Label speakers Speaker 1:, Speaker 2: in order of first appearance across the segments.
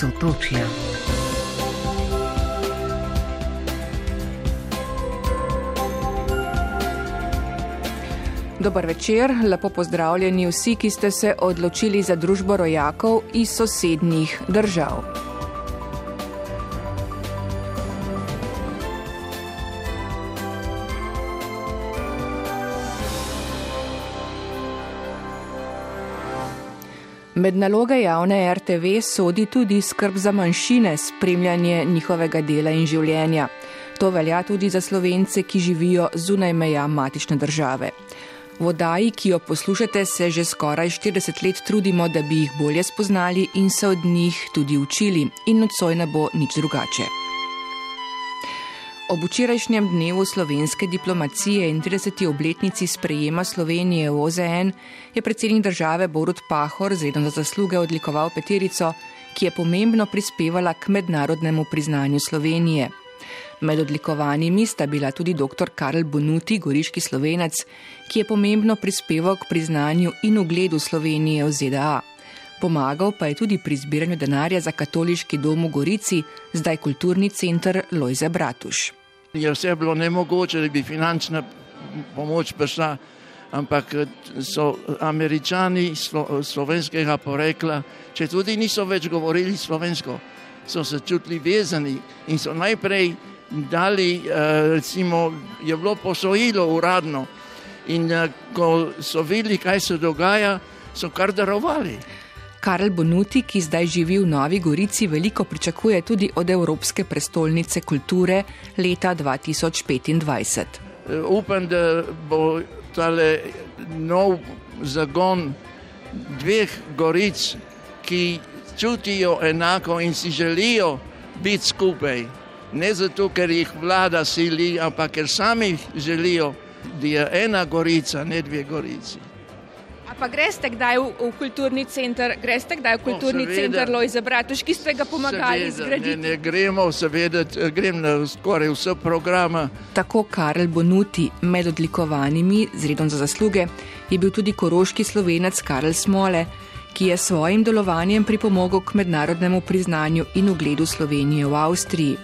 Speaker 1: sotočja. Dober večer, lepo pozdravljeni vsi, ki ste se odločili za družbo rojakov iz sosednjih držav. Med naloge javne RTV sodi tudi skrb za manjšine, spremljanje njihovega dela in življenja. To velja tudi za slovence, ki živijo zunaj meja matične države. V oddaji, ki jo poslušate, se že skoraj 40 let trudimo, da bi jih bolje spoznali in se od njih tudi učili, in nocoj ne bo nič drugače. Ob včerajšnjem dnevu slovenske diplomacije in 30. obletnici sprejema Slovenije v OZN je predsednik države Borut Pahor zredno za zasluge odlikoval peterico, ki je pomembno prispevala k mednarodnemu priznanju Slovenije. Med odlikovanimi sta bila tudi dr. Karl Bonuti, goriški slovenec, ki je pomembno prispeval k priznanju in ugledu Slovenije v ZDA. Pomagal pa je tudi pri zbiranju denarja za katoliški dom v Gorici, zdaj kulturni center Lojze Bratuš.
Speaker 2: Je vse bilo nemogoče, da bi finančna pomoč prišla, ampak so američani slo, slovenskega porekla, če tudi niso več govorili slovensko, so se čutili vezani in so najprej dali, recimo, je bilo posojilo uradno. In ko so videli, kaj se dogaja, so kar darovali.
Speaker 1: Karl Bonuti, ki zdaj živi v Novi Gorici, veliko pričakuje tudi od Evropske prestolnice kulture leta 2025.
Speaker 2: Upam, da bo tale nov zagon dveh goric, ki čutijo enako in si želijo biti skupaj. Ne zato, ker jih vlada sili, ampak ker sami želijo, da je ena gorica, ne dve gorici.
Speaker 1: Pa greste kdaj v, v kulturni center, greste kdaj v kulturni no, center Lojza Bratuš, ki ste ga pomagali zgraditi?
Speaker 2: Ne, ne gremo, seveda, grem na skoraj vse programa.
Speaker 1: Tako Karel Bonuti med odlikovanimi z redom za zasluge je bil tudi koroški slovenec Karel Smole, ki je svojim delovanjem pripomogel k mednarodnemu priznanju in ugledu Slovenije v Avstriji.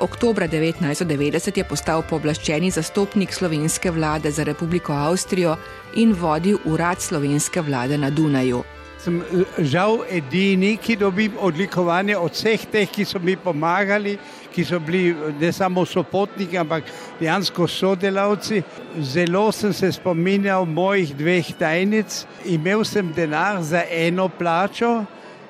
Speaker 1: Oktober 1990 je postal pooblaščeni zastopnik slovenske vlade za Republiko Avstrijo in vodil urad slovenske vlade na Dunaju.
Speaker 3: Sem žal edini, ki dobim odlikovanje od vseh teh, ki so mi pomagali, ki so bili ne samo sopotniki, ampak dejansko sodelavci. Zelo sem se spominjal mojih dveh tajnic. Imel sem denar za eno plačo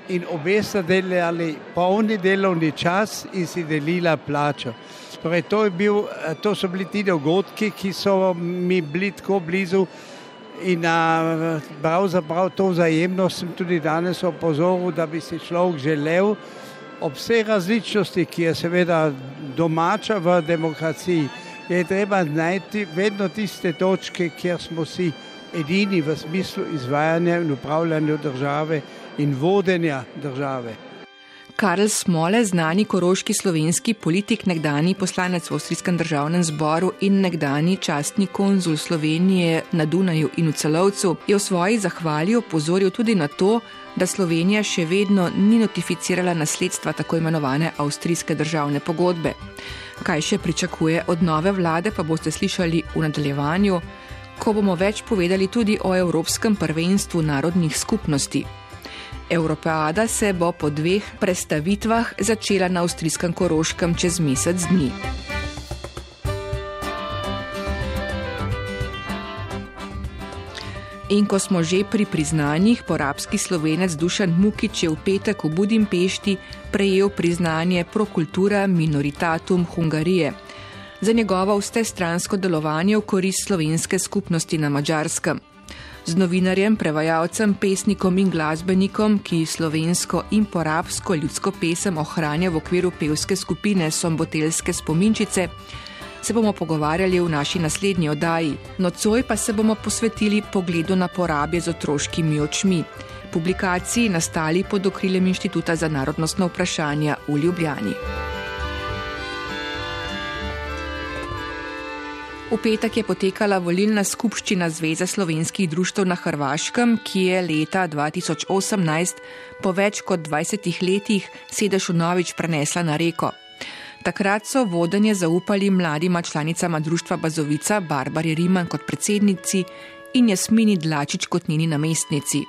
Speaker 3: in obe sta delali polni delovni čas in si delila plačo. Torej, to, bil, to so bili ti dogodki, ki so mi bili tako blizu. In pravzaprav to vzajemnost sem tudi danes opozoril, da bi si človek želel ob vseh različnosti, ki je seveda domača v demokraciji, je treba najti vedno tiste točke, kjer smo si edini v smislu izvajanja in upravljanja države in vodenja države.
Speaker 1: Karl Smole, znani koroški slovenski politik, nekdani poslanec v Avstrijskem državnem zboru in nekdani častni konzul Slovenije na Dunaju in v celovcu, je v svoji zahvali opozoril tudi na to, da Slovenija še vedno ni notificirala nasledstva tako imenovane Avstrijske državne pogodbe. Kaj še pričakuje od nove vlade, pa boste slišali v nadaljevanju, ko bomo več povedali tudi o Evropskem prvenstvu narodnih skupnosti. Evropeada se bo po dveh predstavitvah začela na avstrijskem Koroškem čez mesec dni. In ko smo že pri priznanjih, porabski slovenec Dušan Mukič je v petek v Budimpešti prejel priznanje Prokultura Minoritatum Hungarije za njegovo vstestransko delovanje v korist slovenske skupnosti na Mačarskem z novinarjem, prevajalcem, pesnikom in glasbenikom, ki slovensko in porabsko ljudsko pesem ohranja v okviru pevske skupine Sombotelske spominčice, se bomo pogovarjali v naši naslednji oddaji. Nocoj pa se bomo posvetili pogledu na porabje z otroškimi očmi, publikaciji nastali pod okriljem Inštituta za narodnostno vprašanje v Ljubljani. V petek je potekala volilna skupščina Zveze slovenskih društv na Hrvaškem, ki je leta 2018 po več kot 20 letih sedež v Novič prenesla na reko. Takrat so vodenje zaupali mladima članicama društva Bazovica, Barbari Riman kot predsednici in Jasmini Dlačič kot njeni namestnici.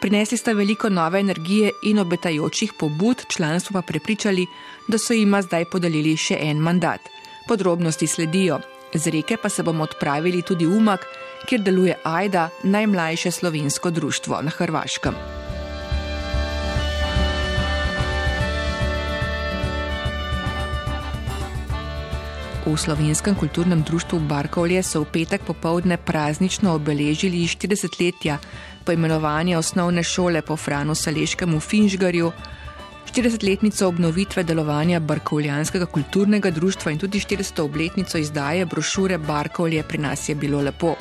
Speaker 1: Prinesli sta veliko nove energije in obetajočih pobud, članstvo pa prepričali, da so jima zdaj podelili še en mandat. Podrobnosti sledijo. Z reke pa se bomo odpravili tudi v Umak, kjer deluje Aida, najmlajše slovensko društvo na Hrvaškem. V slovenskem kulturnem društvu Barkovlje so v petek popovdne praznično obeležili 40-letja poimenovanja osnovne šole po Franu Saleškem v Finžgarju, 40-letnico obnovitve delovanja Barkovljanskega kulturnega društva in tudi 400 obletnico izdaje brošure Barkovlje pri nas je bilo lepo.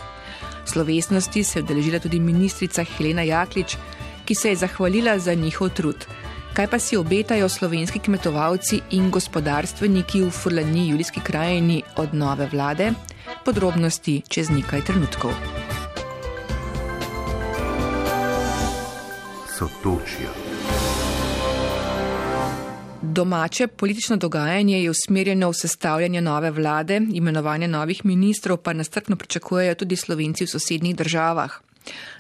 Speaker 1: Slovesnosti se je odeležila tudi ministrica Helena Jaklič, ki se je zahvalila za njihov trud. Kaj pa si obetajo slovenski kmetovalci in gospodarstveniki v Furlani Julijski krajini od nove vlade? Podrobnosti čez nekaj trenutkov. Sotočijo. Domače politično dogajanje je usmerjeno v sestavljanje nove vlade, imenovanje novih ministrov pa nastrpno pričakujejo tudi slovenci v sosednjih državah.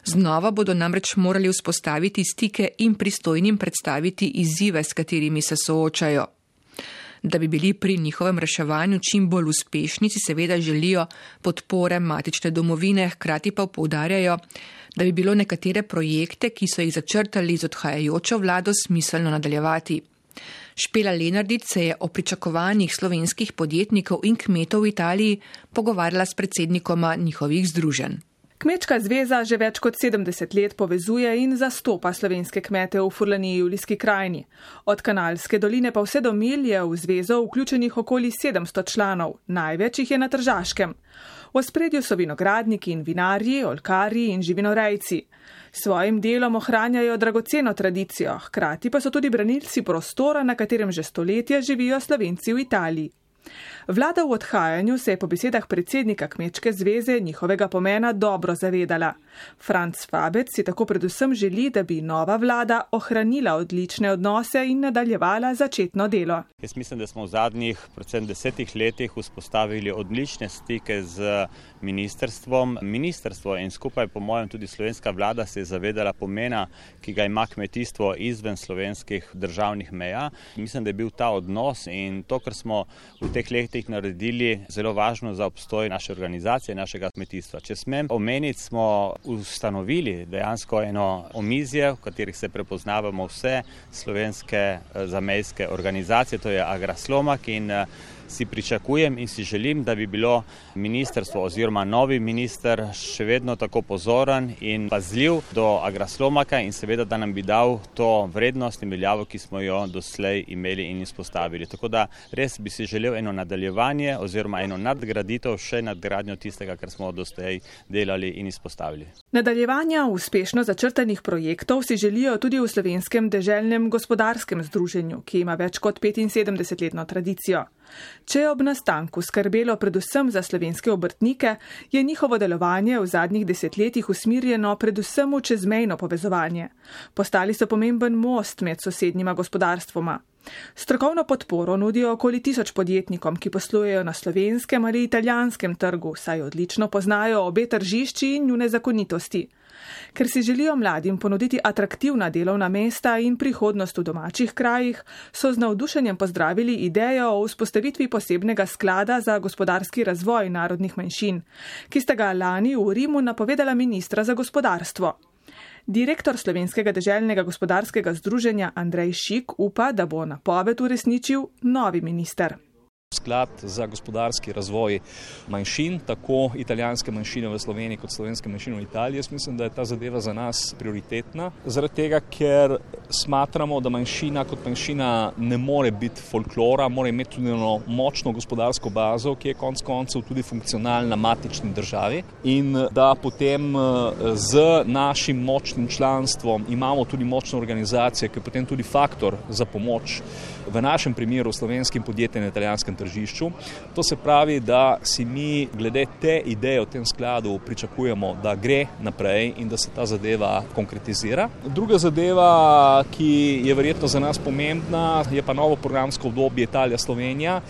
Speaker 1: Znova bodo namreč morali vzpostaviti stike in pristojnim predstaviti izzive, s katerimi se soočajo. Da bi bili pri njihovem reševanju čim bolj uspešni, si seveda želijo podpore matične domovine, hkrati pa poudarjajo, da bi bilo nekatere projekte, ki so jih začrtali z odhajajočo vlado, smiselno nadaljevati. Špela Lenardic se je o pričakovanjih slovenskih podjetnikov in kmetov v Italiji pogovarjala s predsednikoma njihovih združenj.
Speaker 4: Kmečka zveza že več kot 70 let povezuje in zastopa slovenske kmete v Furlaniji Julijski krajini. Od Kanalske doline pa vse do Mil je v zvezo vključenih okoli 700 članov, največ jih je na Tržaškem. V spredju so vinogradniki in vinarji, olkarji in živinorejci. Svojim delom ohranjajo dragoceno tradicijo, hkrati pa so tudi branilci prostora, na katerem že stoletja živijo slovenci v Italiji. Vlada v odhajanju se je po besedah predsednika Kmečke zveze njihovega pomena dobro zavedala. Franz Fabec si tako predvsem želi, da bi nova vlada ohranila odlične odnose in nadaljevala začetno delo.
Speaker 5: Jaz mislim, da smo v zadnjih, predvsem desetih letih, vzpostavili odlične stike z ministerstvom. Ministerstvo in skupaj, po mojem, tudi slovenska vlada se je zavedala pomena, ki ga ima kmetijstvo izven slovenskih državnih meja. Mislim, da je bil ta odnos in to, kar smo v teh letih naredili, zelo važno za obstoj naše organizacije, našega kmetijstva. Če smem omeniti, smo ustanovili dejansko eno omizje, v katerih se prepoznavamo vse slovenske eh, zamejske organizacije, to je Agraslomak in uh, si pričakujem in si želim, da bi bilo ministrstvo oziroma novi minister še vedno tako pozoren in pazljiv do agraslomaka in seveda, da nam bi dal to vrednost in veljavo, ki smo jo doslej imeli in izpostavili. Tako da res bi si želel eno nadaljevanje oziroma eno nadgraditev, še nadgradnjo tistega, kar smo doslej delali in izpostavili.
Speaker 4: Nadaljevanja uspešno začrtanih projektov si želijo tudi v slovenskem deželnem gospodarskem združenju, ki ima več kot 75-letno tradicijo. Če je ob nastanku skrbelo predvsem za slovenske obrtnike, je njihovo delovanje v zadnjih desetletjih usmirjeno predvsem v čezmejno povezovanje. Postali so pomemben most med sosednjima gospodarstvoma. Strokovno podporo nudijo okoli tisoč podjetnikom, ki poslujejo na slovenskem ali italijanskem trgu, saj odlično poznajo obe tržišči in njune zakonitosti. Ker si želijo mladim ponuditi atraktivna delovna mesta in prihodnost v domačih krajih, so z navdušenjem pozdravili idejo o vzpostavitvi posebnega sklada za gospodarski razvoj narodnih manjšin, ki sta ga lani v Rimu napovedala ministra za gospodarstvo. Direktor Slovenskega deželnega gospodarskega združenja Andrej Šik upa, da bo napoved uresničil novi minister.
Speaker 6: Sklad za gospodarski razvoj manjšin, tako italijanske manjšine v Sloveniji kot slovenske manjšine v Italiji. Jaz mislim, da je ta zadeva za nas prioritetna, zaradi tega, ker smatramo, da manjšina kot manjšina ne more biti folklora, mora imeti tudi eno močno gospodarsko bazo, ki je konec koncev tudi funkcionalna matični državi in da potem z našim močnim članstvom imamo tudi močno organizacijo, ki je potem tudi faktor za pomoč v našem primeru slovenskim podjetjem na italijanskem tržišču. To se pravi, da si mi glede te ideje v tem skladu pričakujemo, da gre naprej in da se ta zadeva konkretizira. Druga zadeva, ki je verjetno za nas pomembna, je pa novo programsko obdobje Italija-Slovenija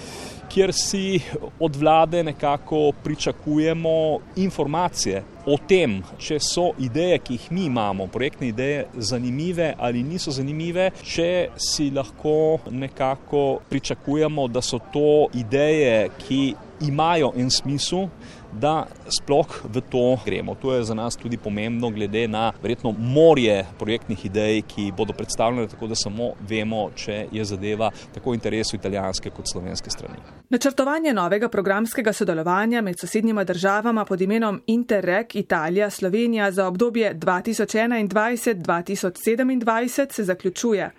Speaker 6: kjer si od vlade nekako pričakujemo informacije o tem, če so ideje, ki jih mi imamo, projektne ideje, zanimive ali niso zanimive, če si lahko nekako pričakujemo, da so to ideje, ki imajo en smisel, da sploh v to gremo. To je za nas tudi pomembno, glede na verjetno morje projektnih idej, ki bodo predstavljene, tako da samo vemo, če je zadeva tako v interesu italijanske kot slovenske strani.
Speaker 4: Načrtovanje novega programskega sodelovanja med sosednjima državama pod imenom Interreg Italija-Slovenija za obdobje 2021-2027 se zaključuje.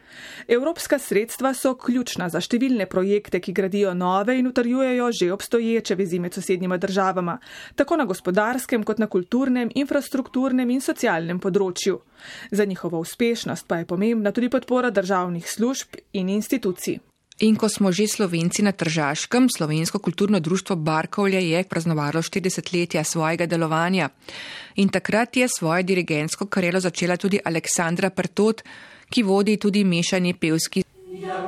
Speaker 4: Evropska sredstva so ključna za številne projekte, ki gradijo nove in utrjujejo že obstoječe vezi med sosednjima državama tako na gospodarskem kot na kulturnem, infrastrukturnem in socialnem področju. Za njihovo uspešnost pa je pomembna tudi podpora državnih služb in institucij.
Speaker 1: In ko smo že slovenci na Tržaškem, slovensko kulturno društvo Barkovlje je praznovalo 40 letja svojega delovanja. In takrat je svojo dirigentsko karelo začela tudi Aleksandra Prtot, ki vodi tudi mešani pevski. Ja,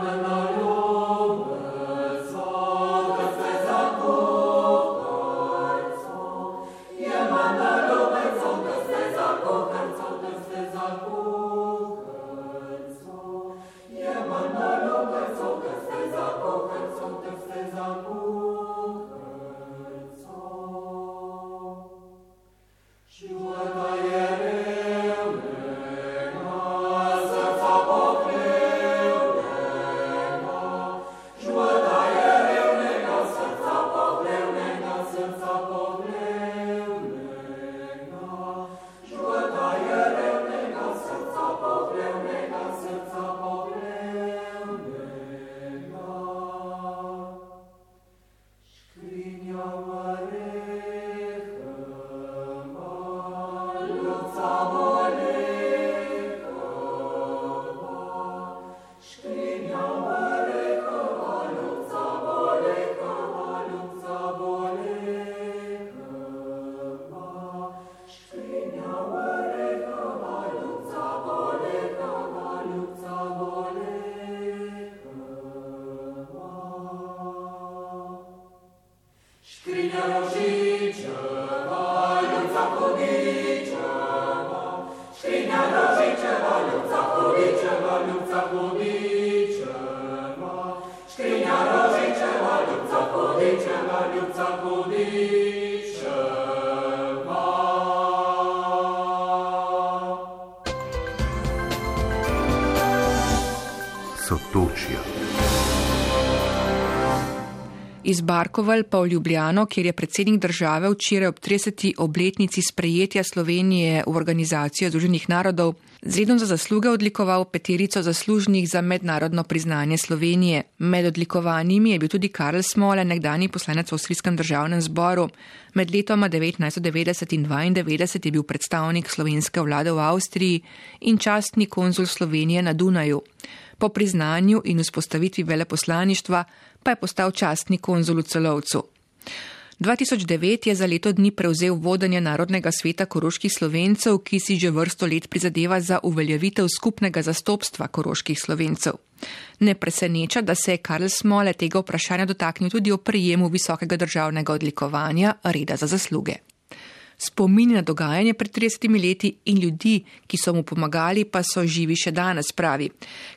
Speaker 1: iz Barkoval pa v Ljubljano, kjer je predsednik države včeraj ob 30. obletnici sprejetja Slovenije v organizacijo Združenih narodov z redom za zasluge odlikoval peterico zaslužnih za mednarodno priznanje Slovenije. Med odlikovanimi je bil tudi Karl Smole, nekdani poslanec v Avstrijskem državnem zboru. Med letoma 1990 in 1992 je bil predstavnik slovenske vlade v Avstriji in častni konzul Slovenije na Dunaju. Po priznanju in vzpostavitvi veleposlaništva pa je postal častni konzul v celovcu. 2009 je za leto dni prevzel vodenje Narodnega sveta koroških slovencev, ki si že vrsto let prizadeva za uveljavitev skupnega zastopstva koroških slovencev. Ne preseneča, da se je Karl Smole tega vprašanja dotaknil tudi o prijemu visokega državnega odlikovanja Reda za zasluge. Spomini na dogajanje pred 30 leti in ljudi, ki so mu pomagali, pa so živi še danes, pravi.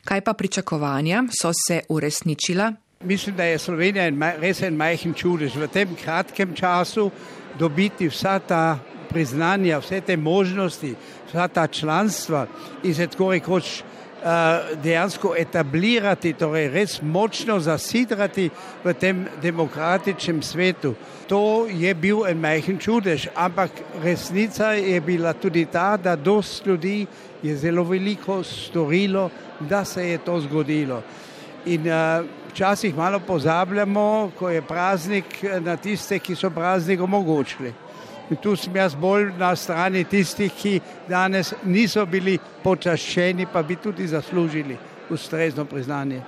Speaker 1: Kaj pa pričakovanja so se uresničila?
Speaker 3: Mislim, da je Slovenija res en majhen čudež v tem kratkem času dobiti vsa ta priznanja, vse te možnosti, vsa ta članstva in se tako rekoč dejansko etablirati, torej res močno zasidrati v tem demokratičnem svetu. To je bil en majhen čudež, ampak resnica je bila tudi ta, da dost ljudi je zelo veliko storilo, da se je to zgodilo. In včasih malo pozabljamo, ko je praznik, na tiste, ki so praznik omogočili. In tu sem jaz bolj na strani tistih, ki danes niso bili počaščeni, pa bi tudi zaslužili ustrezno priznanje.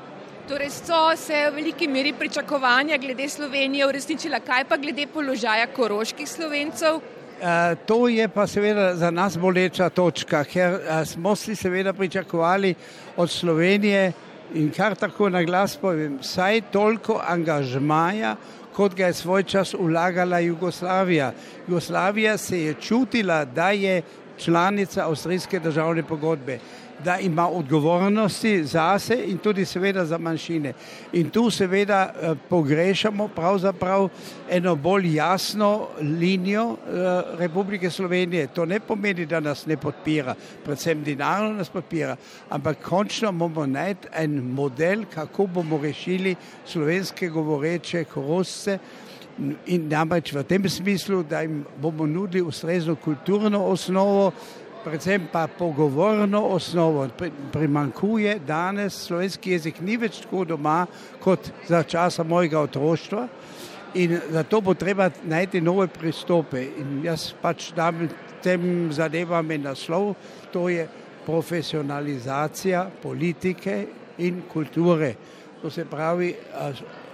Speaker 7: Torej so se v veliki meri pričakovanja glede Slovenije uresničila, kaj pa glede položaja koroških slovencev?
Speaker 3: Uh, to je pa seveda za nas boleča točka, ker uh, smo si seveda pričakovali od Slovenije in kar tako na glas povem, vsaj toliko angažmaja, kot ga je svoj čas vlagala Jugoslavija. Jugoslavija se je čutila, da je članica avstrijske državne pogodbe da ima odgovornosti zase in tudi seveda za manjšine. In tu seveda eh, pogrešamo pravzaprav eno bolj jasno linijo eh, Republike Slovenije. To ne pomeni, da nas ne podpira, predvsem dinarno nas podpira, ampak končno bomo najti en model, kako bomo rešili slovenske govoreče korosce. In namreč v tem smislu, da jim bomo nudili ustrezno kulturno osnovo, predvsem pa pogovorno osnovo. Primankuje danes slovenski jezik, ni več tako doma kot za časa mojega otroštva in zato bo treba najti nove pristope. In jaz pač dam tem zadevam en naslov, to je profesionalizacija politike in kulture. To se pravi,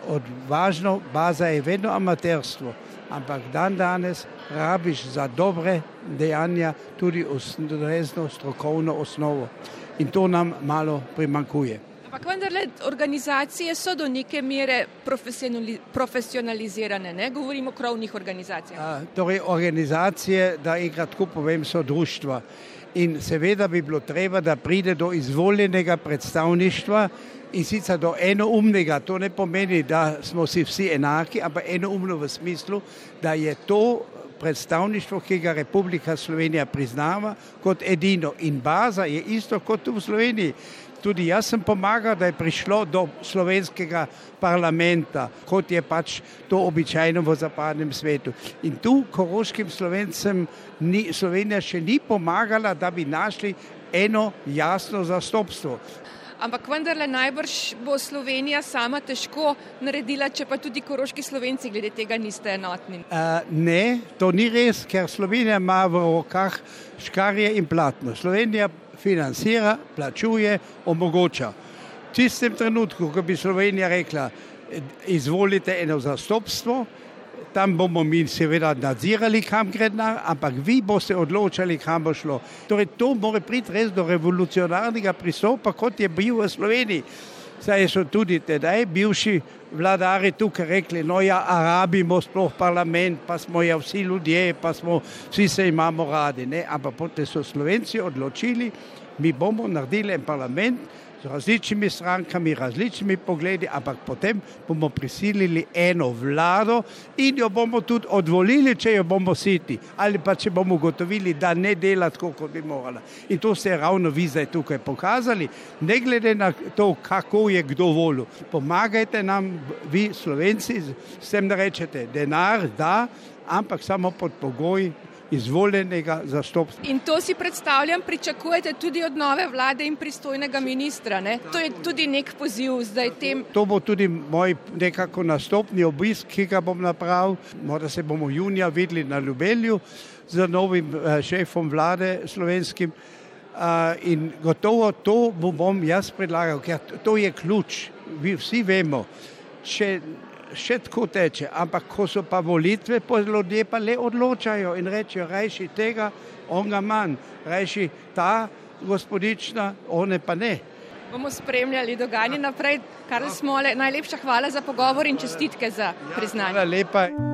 Speaker 3: odvažno, baza je vedno amaterstvo ampak dan danes rabiš za dobre dejanja tudi ustrezno strokovno osnovo. In to nam malo primankuje.
Speaker 7: Ampak vendarle organizacije so do neke mere profesionalizirane, ne govorimo o krovnih organizacijah. A,
Speaker 3: torej, organizacije, da enkrat tako povem, so društva. In seveda bi bilo treba, da pride do izvoljenega predstavništva in sicer do enoumnega. To ne pomeni, da smo si vsi enaki, ampak enoumno v smislu, da je to predstavništvo, ki ga Republika Slovenija priznava kot edino. In baza je isto kot tu v Sloveniji. Tudi jaz sem pomagal, da je prišlo do slovenskega parlamenta, kot je pač to običajno v zapadnem svetu. In tu koroškim slovencem ni, Slovenija še ni pomagala, da bi našli eno jasno zastopstvo.
Speaker 7: Ampak vendarle najbrž bo Slovenija sama težko naredila, če pa tudi koroški slovenci glede tega niste enotni.
Speaker 3: Uh, ne, to ni res, ker Slovenija ima v rokah škarje in platno. Slovenija financira, plačuje, omogoča. V tistem trenutku, ko bi Slovenija rekla, izvolite eno zastopstvo, tam bomo mi seveda nadzirali, kam gre denar, ampak vi boste odločali, kam bo šlo. Torej, to mora priti res do revolucionarnega pristopa, kot je bil v Sloveniji. Saj so tudi tedaj bivši vladari tukaj rekli, no ja, Arabimo sploh parlament, pa smo ja vsi ljudje, pa smo vsi se imamo radi. Ne? Ampak potem so Slovenci odločili, mi bomo naredili en parlament, različnimi strankami, različnimi pogledi, ampak potem bomo prisilili eno vlado in jo bomo tudi odvolili, če jo bomo siti ali pa če bomo ugotovili, da ne dela tako, kot bi morala. In to ste ravno vi zdaj tukaj pokazali, ne glede na to, kako je kdo volil. Pomagajte nam, vi slovenci, s tem, da rečete, denar da, ampak samo pod pogoji, izvoljenega zastopstva.
Speaker 7: In to si predstavljam, pričakujete tudi od nove vlade in pristojnega ministra. Ne? To je tudi nek poziv zdaj tem.
Speaker 3: To bo tudi moj nekako nastopni obisk, ki ga bom napravil. Morda se bomo junija videli na Ljubelju z novim uh, šefom vlade slovenskim. Uh, in gotovo to bom jaz predlagal, ker to je ključ. Vsi vemo, če še tako teče, ampak ko so pa volitve, pa ljudje pa le odločajo in rečejo, rajši tega, on ga manj, rajši ta gospodična, one pa ne.
Speaker 7: Bomo spremljali dogajanje naprej, kar smo le. Najlepša hvala za pogovor in čestitke za priznanje.
Speaker 3: Hvala lepa.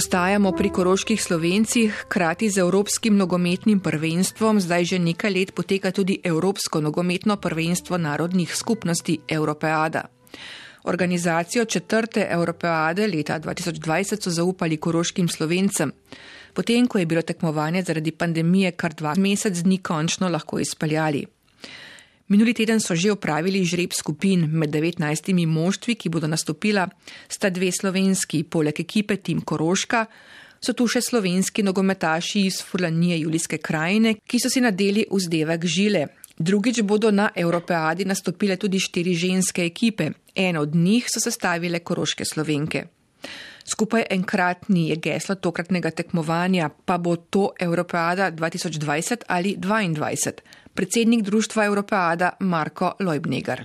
Speaker 1: Ostajamo pri koroških slovencih, krati z Evropskim nogometnim prvenstvom, zdaj že nekaj let poteka tudi Evropsko nogometno prvenstvo narodnih skupnosti Europeada. Organizacijo četrte Europeade leta 2020 so zaupali koroškim slovencem. Potem, ko je bilo tekmovanje zaradi pandemije kar dva mesec dni končno lahko izpeljali. Minuli teden so že opravili žreb skupin med 19 moštvi, ki bodo nastopila, sta dve slovenski, poleg ekipe Tim Koroška, so tu še slovenski nogometaši iz Furlanije Julijske krajine, ki so si nadeli vzdevek žile. Drugič bodo na Evropeadi nastopile tudi štiri ženske ekipe, eno od njih so sestavile koroške slovenke. Skupaj enkratni je geslo tokratnega tekmovanja, pa bo to Evropeada 2020 ali 2022 predsednik Društva Evropeada Marko Lojbnegar.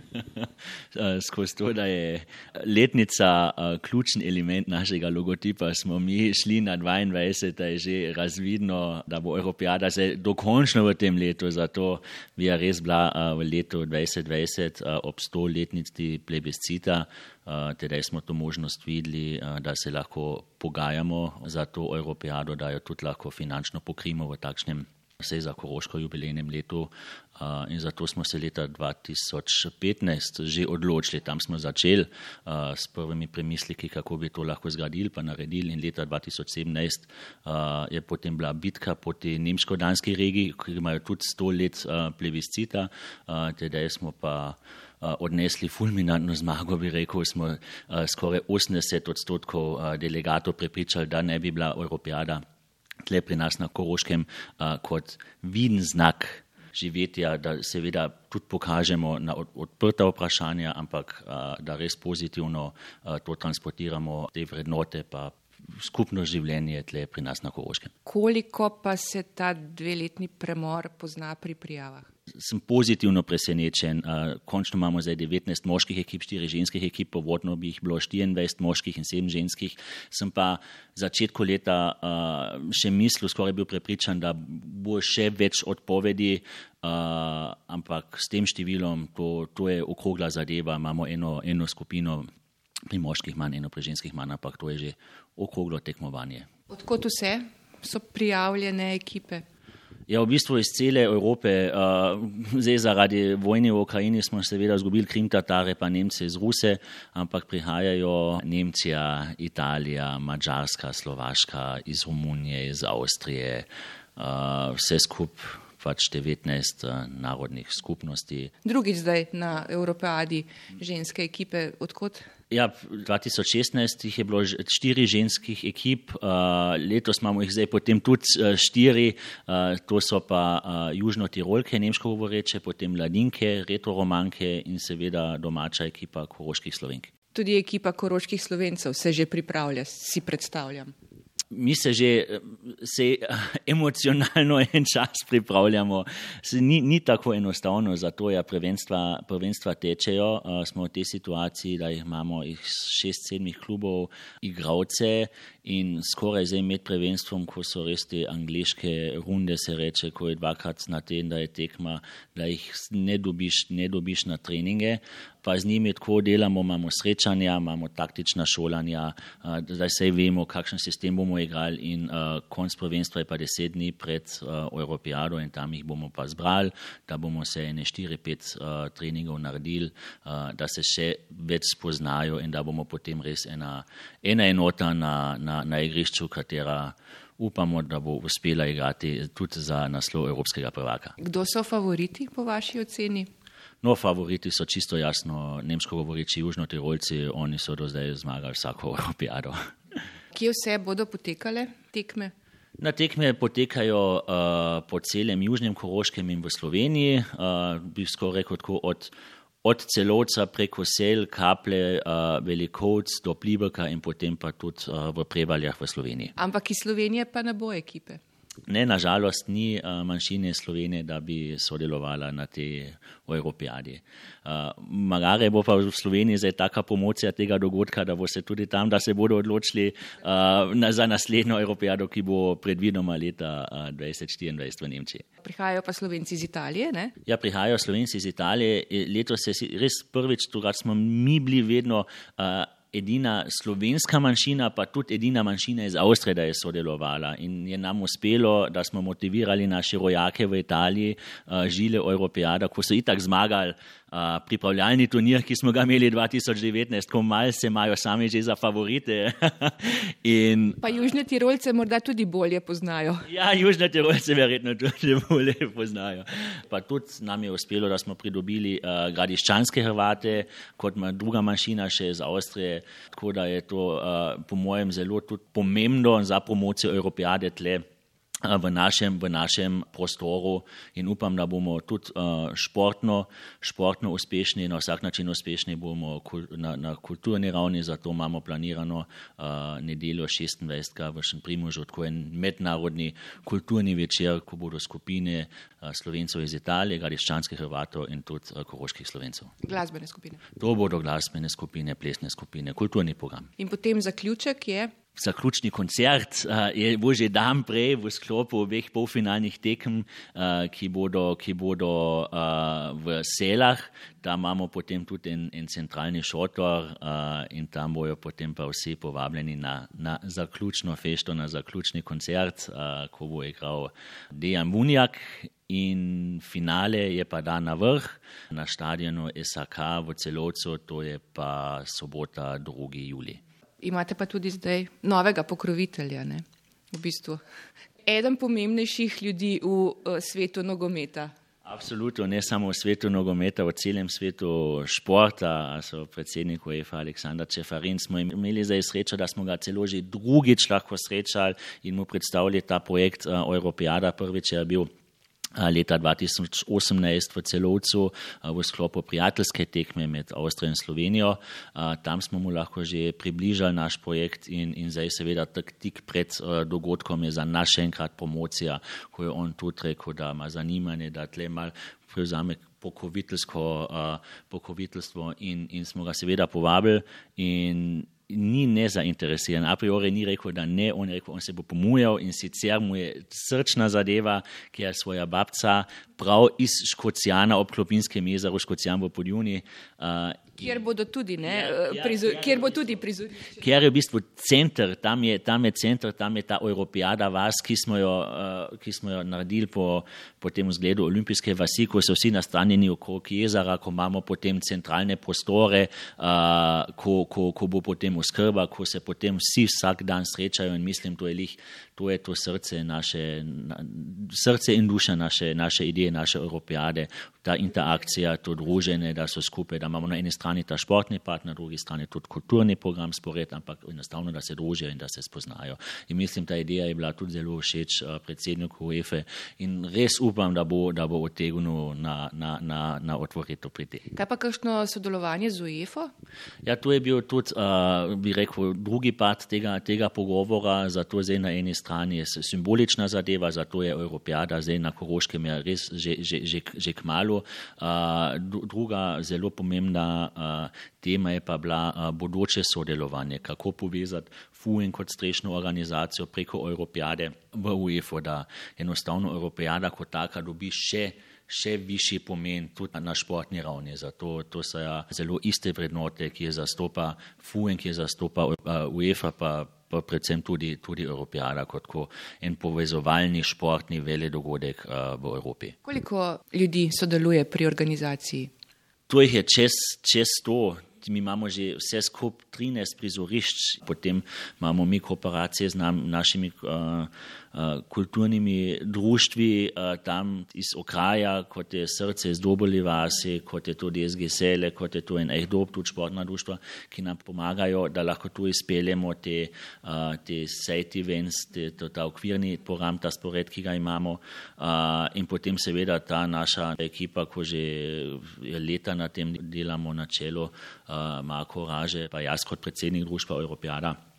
Speaker 8: Skozi to, da je letnica ključen element našega logotipa, smo mi šli na 22, da je že razvidno, da bo Evropeada se dokončno v tem letu, zato bi res bila v letu 2020 ob 100 letnici plebiscita. Tedaj smo to možnost videli, da se lahko pogajamo za to Evropeado, da jo tudi lahko finančno pokrimo v takšnem vse za Koroško jubilejnem letu in zato smo se leta 2015 že odločili, tam smo začeli s prvimi premisliki, kako bi to lahko zgradili, pa naredili in leta 2017 je potem bila bitka proti nemško-danski regiji, ki imajo tudi sto let plebiscita, tedaj smo pa odnesli fulminantno zmago, bi rekel, smo skoraj 80 odstotkov delegatov prepričali, da ne bi bila Evropijada tle pri nas na Koroškem kot viden znak živetja, da seveda tudi pokažemo na odprta vprašanja, ampak da res pozitivno to transportiramo, te vrednote pa skupno življenje tle pri nas na Koroškem.
Speaker 1: Koliko pa se ta dveletni premor pozna pri prijavah?
Speaker 8: Sem pozitivno presenečen. Končno imamo zdaj 19 moških ekip, 4 ženskih ekip, povodno bi jih bilo 24 moških in 7 ženskih. Sem pa začetku leta še mislil, skoraj bil prepričan, da bo še več odpovedi, ampak s tem številom, to, to je okrogla zadeva, imamo eno, eno skupino. Pri moških manj, eno pri ženskih manj, ampak to je že okroglo tekmovanje.
Speaker 1: Odkot vse so prijavljene ekipe?
Speaker 8: Ja, v bistvu iz cele Evrope, uh, zdaj zaradi vojne v Ukrajini smo seveda izgubili Krim, Tatare, pa Nemce iz Ruse, ampak prihajajo Nemčija, Italija, Mačarska, Slovaška, iz Romunije, iz Avstrije, uh, vse skupaj pač 19 uh, narodnih skupnosti.
Speaker 1: Drugi zdaj na Evropadi ženske ekipe, odkot?
Speaker 8: Ja, 2016 jih je bilo štiri ženskih ekip, letos imamo jih zdaj potem tudi štiri, to so pa južno-tirolke, nemško govoreče, potem mladinke, retoromanke in seveda domača ekipa koroških slovenk.
Speaker 1: Tudi ekipa koroških slovencev se že pripravlja, si predstavljam
Speaker 8: mi se že se emocionalno en čas pripravljamo. Se ni, ni tako enostavno, zato je prvenstva, prvenstva tečejo. Uh, smo v tej situaciji, da imamo jih šest, sedmih klubov, igravce in skoraj zdaj med prvenstvom, ko so res te angliške runde, se reče, ko je dvakrat na teden, da je tekma, da jih ne dobiš, ne dobiš na treninge pa z njimi tako delamo, imamo srečanja, imamo taktična šolanja, da se vemo, kakšen sistem bomo igrali in konc prvenstva je pa deset dni pred Evropijado in tam jih bomo pa zbrali, da bomo se ene štiri, pet treningov naredili, da se še več spoznajo in da bomo potem res ena, ena enota na, na, na igrišču, katera upamo, da bo uspela igrati tudi za naslov Evropskega prvaka.
Speaker 1: Kdo so favoriti po vaši oceni?
Speaker 8: No, favoriti so čisto jasno nemško govoreči južno-tirolci, oni so do zdaj zmagali vsako Evropijado.
Speaker 1: Kje vse bodo potekale tekme?
Speaker 8: Na tekme potekajo uh, po celem južnem Koroškem in v Sloveniji, uh, bi skoraj rekel tako od, od celovca preko sel, kaple, uh, velikovc do plibaka in potem pa tudi uh, v prevaljah v Sloveniji.
Speaker 1: Ampak iz Slovenije pa ne bo ekipe.
Speaker 8: Ne, nažalost, ni manjšine Slovenije, da bi sodelovala na tej Evropijadi. Magare bo pa v Sloveniji zdaj taka promocija tega dogodka, da bo se tudi tam, da se bodo odločili za naslednjo Evropijado, ki bo predvidoma leta 2024 v Nemčiji.
Speaker 1: Prihajajo pa Slovenci iz Italije, ne?
Speaker 8: Ja, prihajajo Slovenci iz Italije. Letos je res prvič, tukaj smo mi bili vedno edina slovenska manjšina, pa tudi edina manjšina iz Avstrije, da je sodelovala. In je nam uspelo, da smo motivirali naše rojake v Italiji, žile Evropijada, ko so itak zmagali pripravljalni turnir, ki smo ga imeli 2019, ko malce imajo sami že za favorite.
Speaker 1: In, pa južne tirolce morda tudi bolje poznajo.
Speaker 8: Ja, južne tirolce verjetno tudi bolje poznajo. Pa tudi nam je uspelo, da smo pridobili uh, gradiščanske Hrvate, kot ima druga manjšina še iz Avstrije. Tako da je to uh, po mojem zelo pomembno za promocijo Evropijade tle v našem, v našem prostoru in upam, da bomo tudi športno, športno uspešni, na vsak način uspešni bomo na, na kulturni ravni, zato imamo planirano nedeljo 26. v Šenprimužu, tako en mednarodni kulturni večer, ko bodo skupine slovencev iz Italije, gališčanskih Hrvatov in tudi koroških slovencev.
Speaker 1: Glasbene skupine.
Speaker 8: To bodo glasbene skupine, plesne skupine, kulturni program.
Speaker 1: In potem zaključek je
Speaker 8: zaključni koncert uh, je bo že dan prej v sklopu obeh polfinalnih tekem, uh, ki bodo, ki bodo uh, v selah. Tam imamo potem tudi en, en centralni šotor uh, in tam bojo potem pa vsi povabljeni na, na zaključno fešto, na zaključni koncert, uh, ko bo igral Dejan Munjak. In finale je pa dan na vrh na stadionu SAK v celovcu, to je pa sobota 2. julija
Speaker 1: imate pa tudi zdaj novega pokrovitelja. Ne? V bistvu eden pomembnejših ljudi v uh, svetu nogometa.
Speaker 8: Absolutno, ne samo v svetu nogometa, v celem svetu športa. So predsednik UEFA Aleksandar Čefarin smo imeli zdaj srečo, da smo ga celo že drugič lahko srečali in mu predstavili ta projekt uh, Europeada. Prvič je bil leta 2018 v celovcu v sklopu prijateljske tekme med Avstrijo in Slovenijo. Tam smo mu lahko že približali naš projekt in, in zdaj seveda tik pred dogodkom je za nas še enkrat promocija, ko je on tudi rekel, da ima zanimanje, da tle mal prevzame pokroviteljstvo in, in smo ga seveda povabili in ni nezainteresiran, a priori ni rekel, da ne, on je rekel, on se bo pomujal in sicer mu je srčna zadeva, ker je svoja babca prav iz Škocijana ob Klopinskem jezeru, Škocijan v Podjuni.
Speaker 1: Uh, kjer bodo tudi, ne, ja, prizor, ja, kjer bo tudi prizorišče.
Speaker 8: Kjer je v bistvu center, tam je, tam je center, tam je ta Evropijada vas, ki smo jo, uh, ki smo jo naredili po, po tem zgledu olimpijske vasi, ko so vsi nastanjeni okrog jezera, ko imamo potem centralne prostore, uh, ko, ko, ko bo potem oskrba, ko se potem vsi vsak dan srečajo in mislim, to je lih to je to srce, naše, srce in duša naše, naše ideje, naše Evropijade, ta interakcija, to druženje, da so skupaj, da imamo na eni strani ta športni part, na drugi strani tudi kulturni program spored, ampak enostavno, da se družijo in da se spoznajo. In mislim, ta ideja je bila tudi zelo všeč eh, predsedniku UEFA in res upam, da bo, da bo otegnil na, na, na, na otvoritev pri tem.
Speaker 1: Kaj pa kakšno sodelovanje z UEFA?
Speaker 8: Ja, to je bil tudi, uh, bi rekel, drugi part tega, tega pogovora, zato zdaj na eni strani je simbolična zadeva, zato je Evropijada zdaj na Koroškem res že, že, že, že k malu. Druga zelo pomembna tema je pa bila bodoče sodelovanje, kako povezati FUN kot strešno organizacijo preko Evropijade v UEFA, da enostavno Evropijada kot taka dobi še še višji pomen tudi na športni ravni. Zato to so ja zelo iste vrednote, ki je zastopa FUN, ki je zastopa UEFA, pa pa predvsem tudi, tudi Evropijana kot en povezovalni športni veledogodek uh, v Evropi.
Speaker 1: Koliko ljudi sodeluje pri organizaciji?
Speaker 8: To jih je čez, čez to. Mi imamo že vse skupaj 13 prizorišč, potem imamo mi kooperacije z nam, našimi uh, Eh, kulturnimi društvi eh, tam iz okraja, kot je srce iz Doboli vasi, kot je tudi SGSL, kot je tu en Ehdob, tudi športna društva, ki nam pomagajo, da lahko tu izpeljemo te, eh, te safety events, te, to, ta okvirni program, ta spored, ki ga imamo. In potem seveda ta naša ekipa, ko že leta na tem delamo na čelu, Marko Raže, pa jaz kot predsednik društva Evropijada.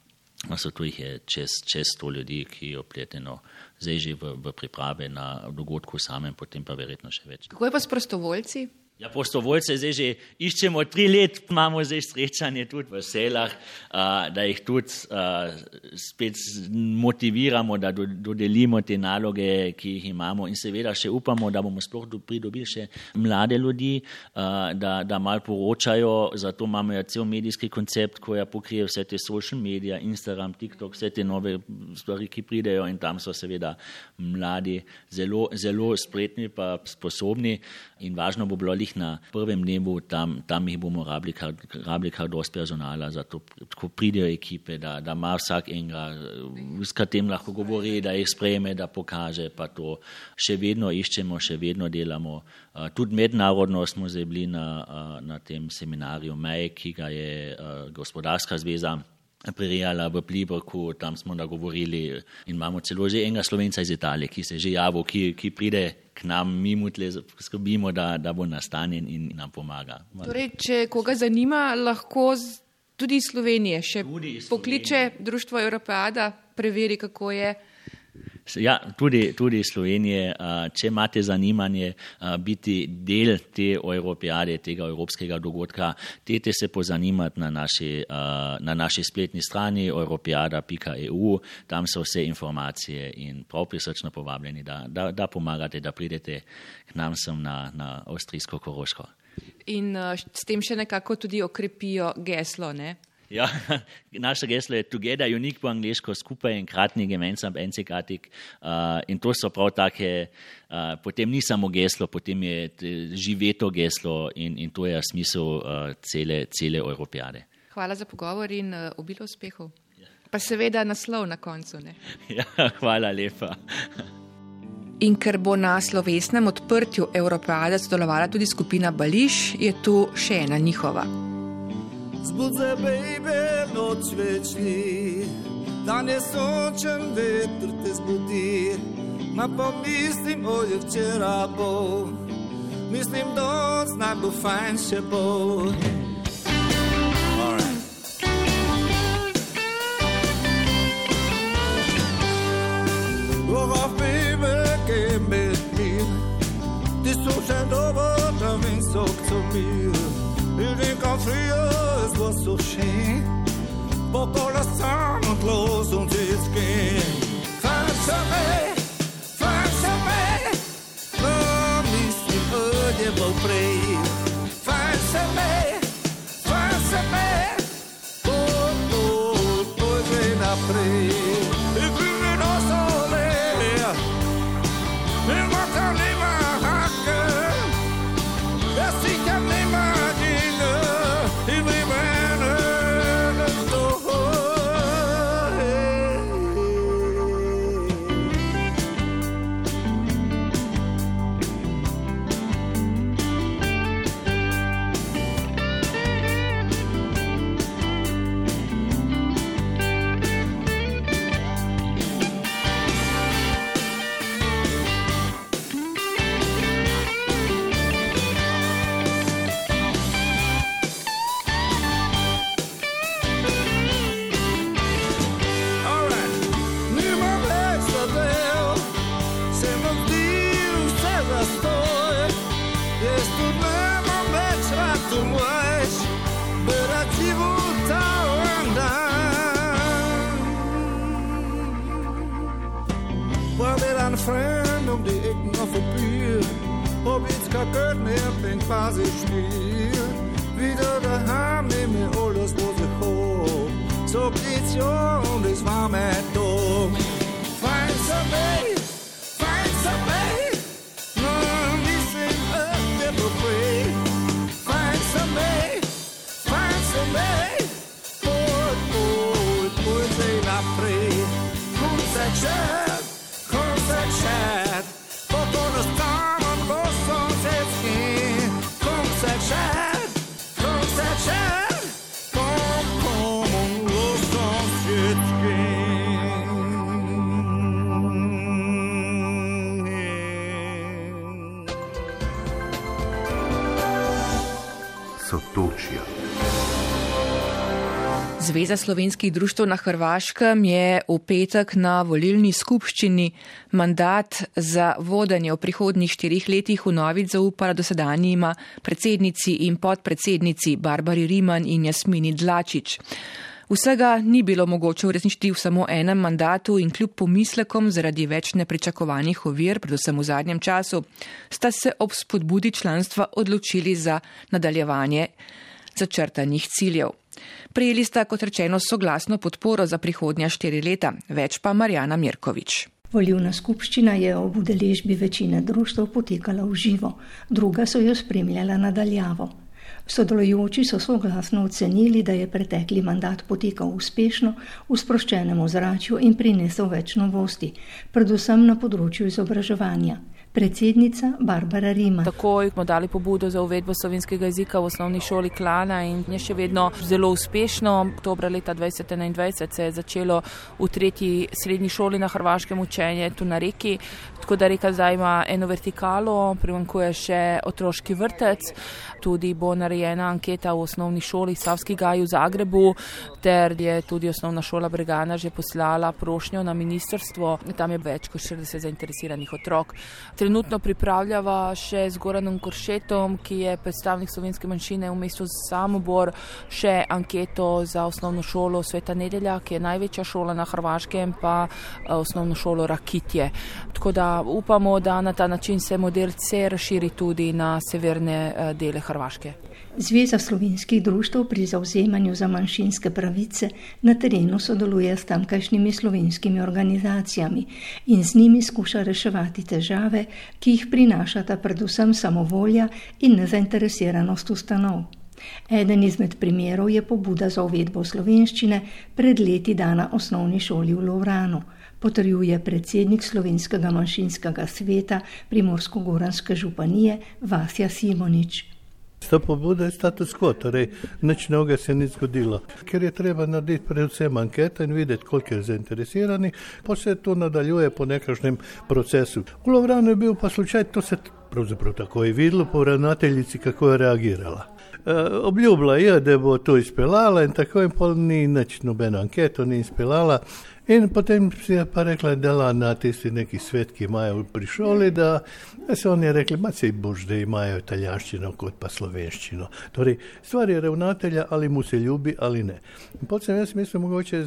Speaker 8: Also, tu je čez, čez sto ljudi, ki je opleteno zdaj že v, v priprave na dogodku samem, potem pa verjetno še več.
Speaker 1: Kako je pa s prostovoljci?
Speaker 8: Ja, prostovoljce zdaj že iščemo tri let, imamo zdaj srečanje tudi v selah, da jih tudi spet motiviramo, da dodelimo te naloge, ki jih imamo. In seveda še upamo, da bomo sploh pridobili še mlade ljudi, da, da mal poročajo, zato imamo ja cel medijski koncept, ko ja pokrije vse te social medije, Instagram, TikTok, vse te nove stvari, ki pridejo in tam so seveda mladi zelo, zelo spretni pa sposobni in važno bo bilo jih na prvem dnevu, tam, tam jih bomo rabili kar, rabili kar dosti personala, zato ko pridejo ekipe, da, da ima vsak enega, s katerim lahko govori, da jih sprejme, da pokaže, pa to še vedno iščemo, še vedno delamo. Tudi mednarodno smo zdaj bili na, na tem seminarju MEJ, ki ga je gospodarska zveza prirejala v Plibrku, tam smo nagovorili in imamo celo že enega slovenca iz Italije, ki se je že javil, ki, ki pride k nam, mi mu tle skrbimo, da, da bo nastanjen in nam pomaga.
Speaker 1: Torej, če koga zanima, lahko tudi Slovenije še tudi pokliče Društvo Evropeada, preveri, kako je.
Speaker 8: Ja, tudi, tudi Slovenije, če imate zanimanje biti del te Evropijade, tega evropskega dogodka, dajte se pozanimati na naši, na naši spletni strani europijada.eu, tam so vse informacije in prav prisrčno povabljeni, da, da, da pomagate, da pridete k nam sem na, na Avstrijsko Koroško.
Speaker 1: In s tem še nekako tudi okrepijo geslo, ne?
Speaker 8: Ja, naše geslo je Together Unique po angliško, skupaj in kratni gemensam enzigartig. Uh, in to so prav take, uh, potem ni samo geslo, potem je živeto geslo in, in to je smisel uh, cele, cele Evropijade.
Speaker 1: Hvala za pogovor in uh, obilo uspehov. Ja. Pa seveda naslov na koncu. Ne?
Speaker 8: Ja, hvala lepa.
Speaker 9: In ker bo na slovesnem odprtju Evropejade sodelovala tudi skupina Bališ, je tu še ena njihova.
Speaker 10: Zbudze, baby, noč večni, dan je sončen, vetr te zbudi. Ma pomislim, oj, včeraj bo, mislim, da znak bo fajn še bo. Worauf baby, geh mit mir, die Sonne dober, da winkt so zu mir. Ich denk an früher, poslušný, pokola sam tlo som vždycky. Farsové, farsové, to mi si hodebol
Speaker 11: prejde.
Speaker 1: Zveza slovenskih društv na Hrvaškem je v petek na volilni skupščini mandat za vodenje v prihodnjih štirih letih v novic zaupala dosedanjima predsednici in podpredsednici Barbari Riman in Jasmini Dlačič. Vsega ni bilo mogoče uresničiti v samo enem mandatu in kljub pomislekom zaradi več nepričakovanih ovir, predvsem v zadnjem času, sta se ob spodbudi članstva odločili za nadaljevanje začrtanih ciljev. Prijeli sta, kot rečeno, soglasno podporo za prihodnja štiri leta, več pa Marjana Mirkovič.
Speaker 12: Voljivna skupščina je ob udeležbi večine društv potekala v živo, druga so jo spremljala nadaljavo. Sodelujoči so soglasno ocenili, da je pretekli mandat potekal uspešno, v sproščenem ozračju in prinesel več novosti, predvsem na področju izobraževanja predsednica Barbara Rima.
Speaker 13: Takoj smo dali pobudo za uvedbo slovenskega jezika v osnovni šoli Klana in je še vedno zelo uspešno. Oktober leta 2021 se je začelo v tretji srednji šoli na Hrvaškem učenje tu na reki. Tako da reka zdaj ima eno vertikalo, primankuje še otroški vrtec, tudi bo narejena anketa v osnovni šoli Savski gaj v Zagrebu, ter je tudi osnovna šola Bregana že poslala prošnjo na ministrstvo. Tam je več kot 40 zainteresiranih otrok trenutno pripravljava še z Goranom Koršetom, ki je predstavnik slovenske manjšine v mestu Samobor, še anketo za osnovno šolo Sveta Nedelja, ki je največja šola na Hrvaškem, pa eh, osnovno šolo Rakitje. Tako da upamo, da na ta način se model C razširi tudi na severne eh, dele Hrvaške.
Speaker 12: Zveza slovenskih društv pri zauzemanju za manjšinske pravice na terenu sodeluje s tamkajšnjimi slovenskimi organizacijami in z njimi skuša reševati težave, ki jih prinašata predvsem samovolja in nezainteresiranost ustanov. Eden izmed primerov je pobuda za uvedbo slovenščine pred leti dana osnovni šoli v Lovranu, potrjuje predsednik slovenskega manjšinskega sveta Primorsko-Goranske županije Vasja Simonič.
Speaker 14: Ta pobuda je status quo, torej nič novega se ni zgodilo. Ker je treba narediti predvsem ankete in videti, koliko je zainteresiranih, pa se to nadaljuje po nekakšnem procesu. V Lovranu je bil pa slučaj, to se pravzaprav tako je videlo po ravnateljici, kako je reagirala. E, obljubila je, da bo to izpeljala in tako in pol ni nič nobeno anketo ni izpeljala. In potem si je pa rekla, da dela na tisti neki svet, ki imajo pri šoli, da, so oni rekli, da se bož, da imajo italijanščino kot pa slovenščino. Torej, stvar je ravnatelja, ali mu se ljubi ali ne. In potem jaz mislim, mogoče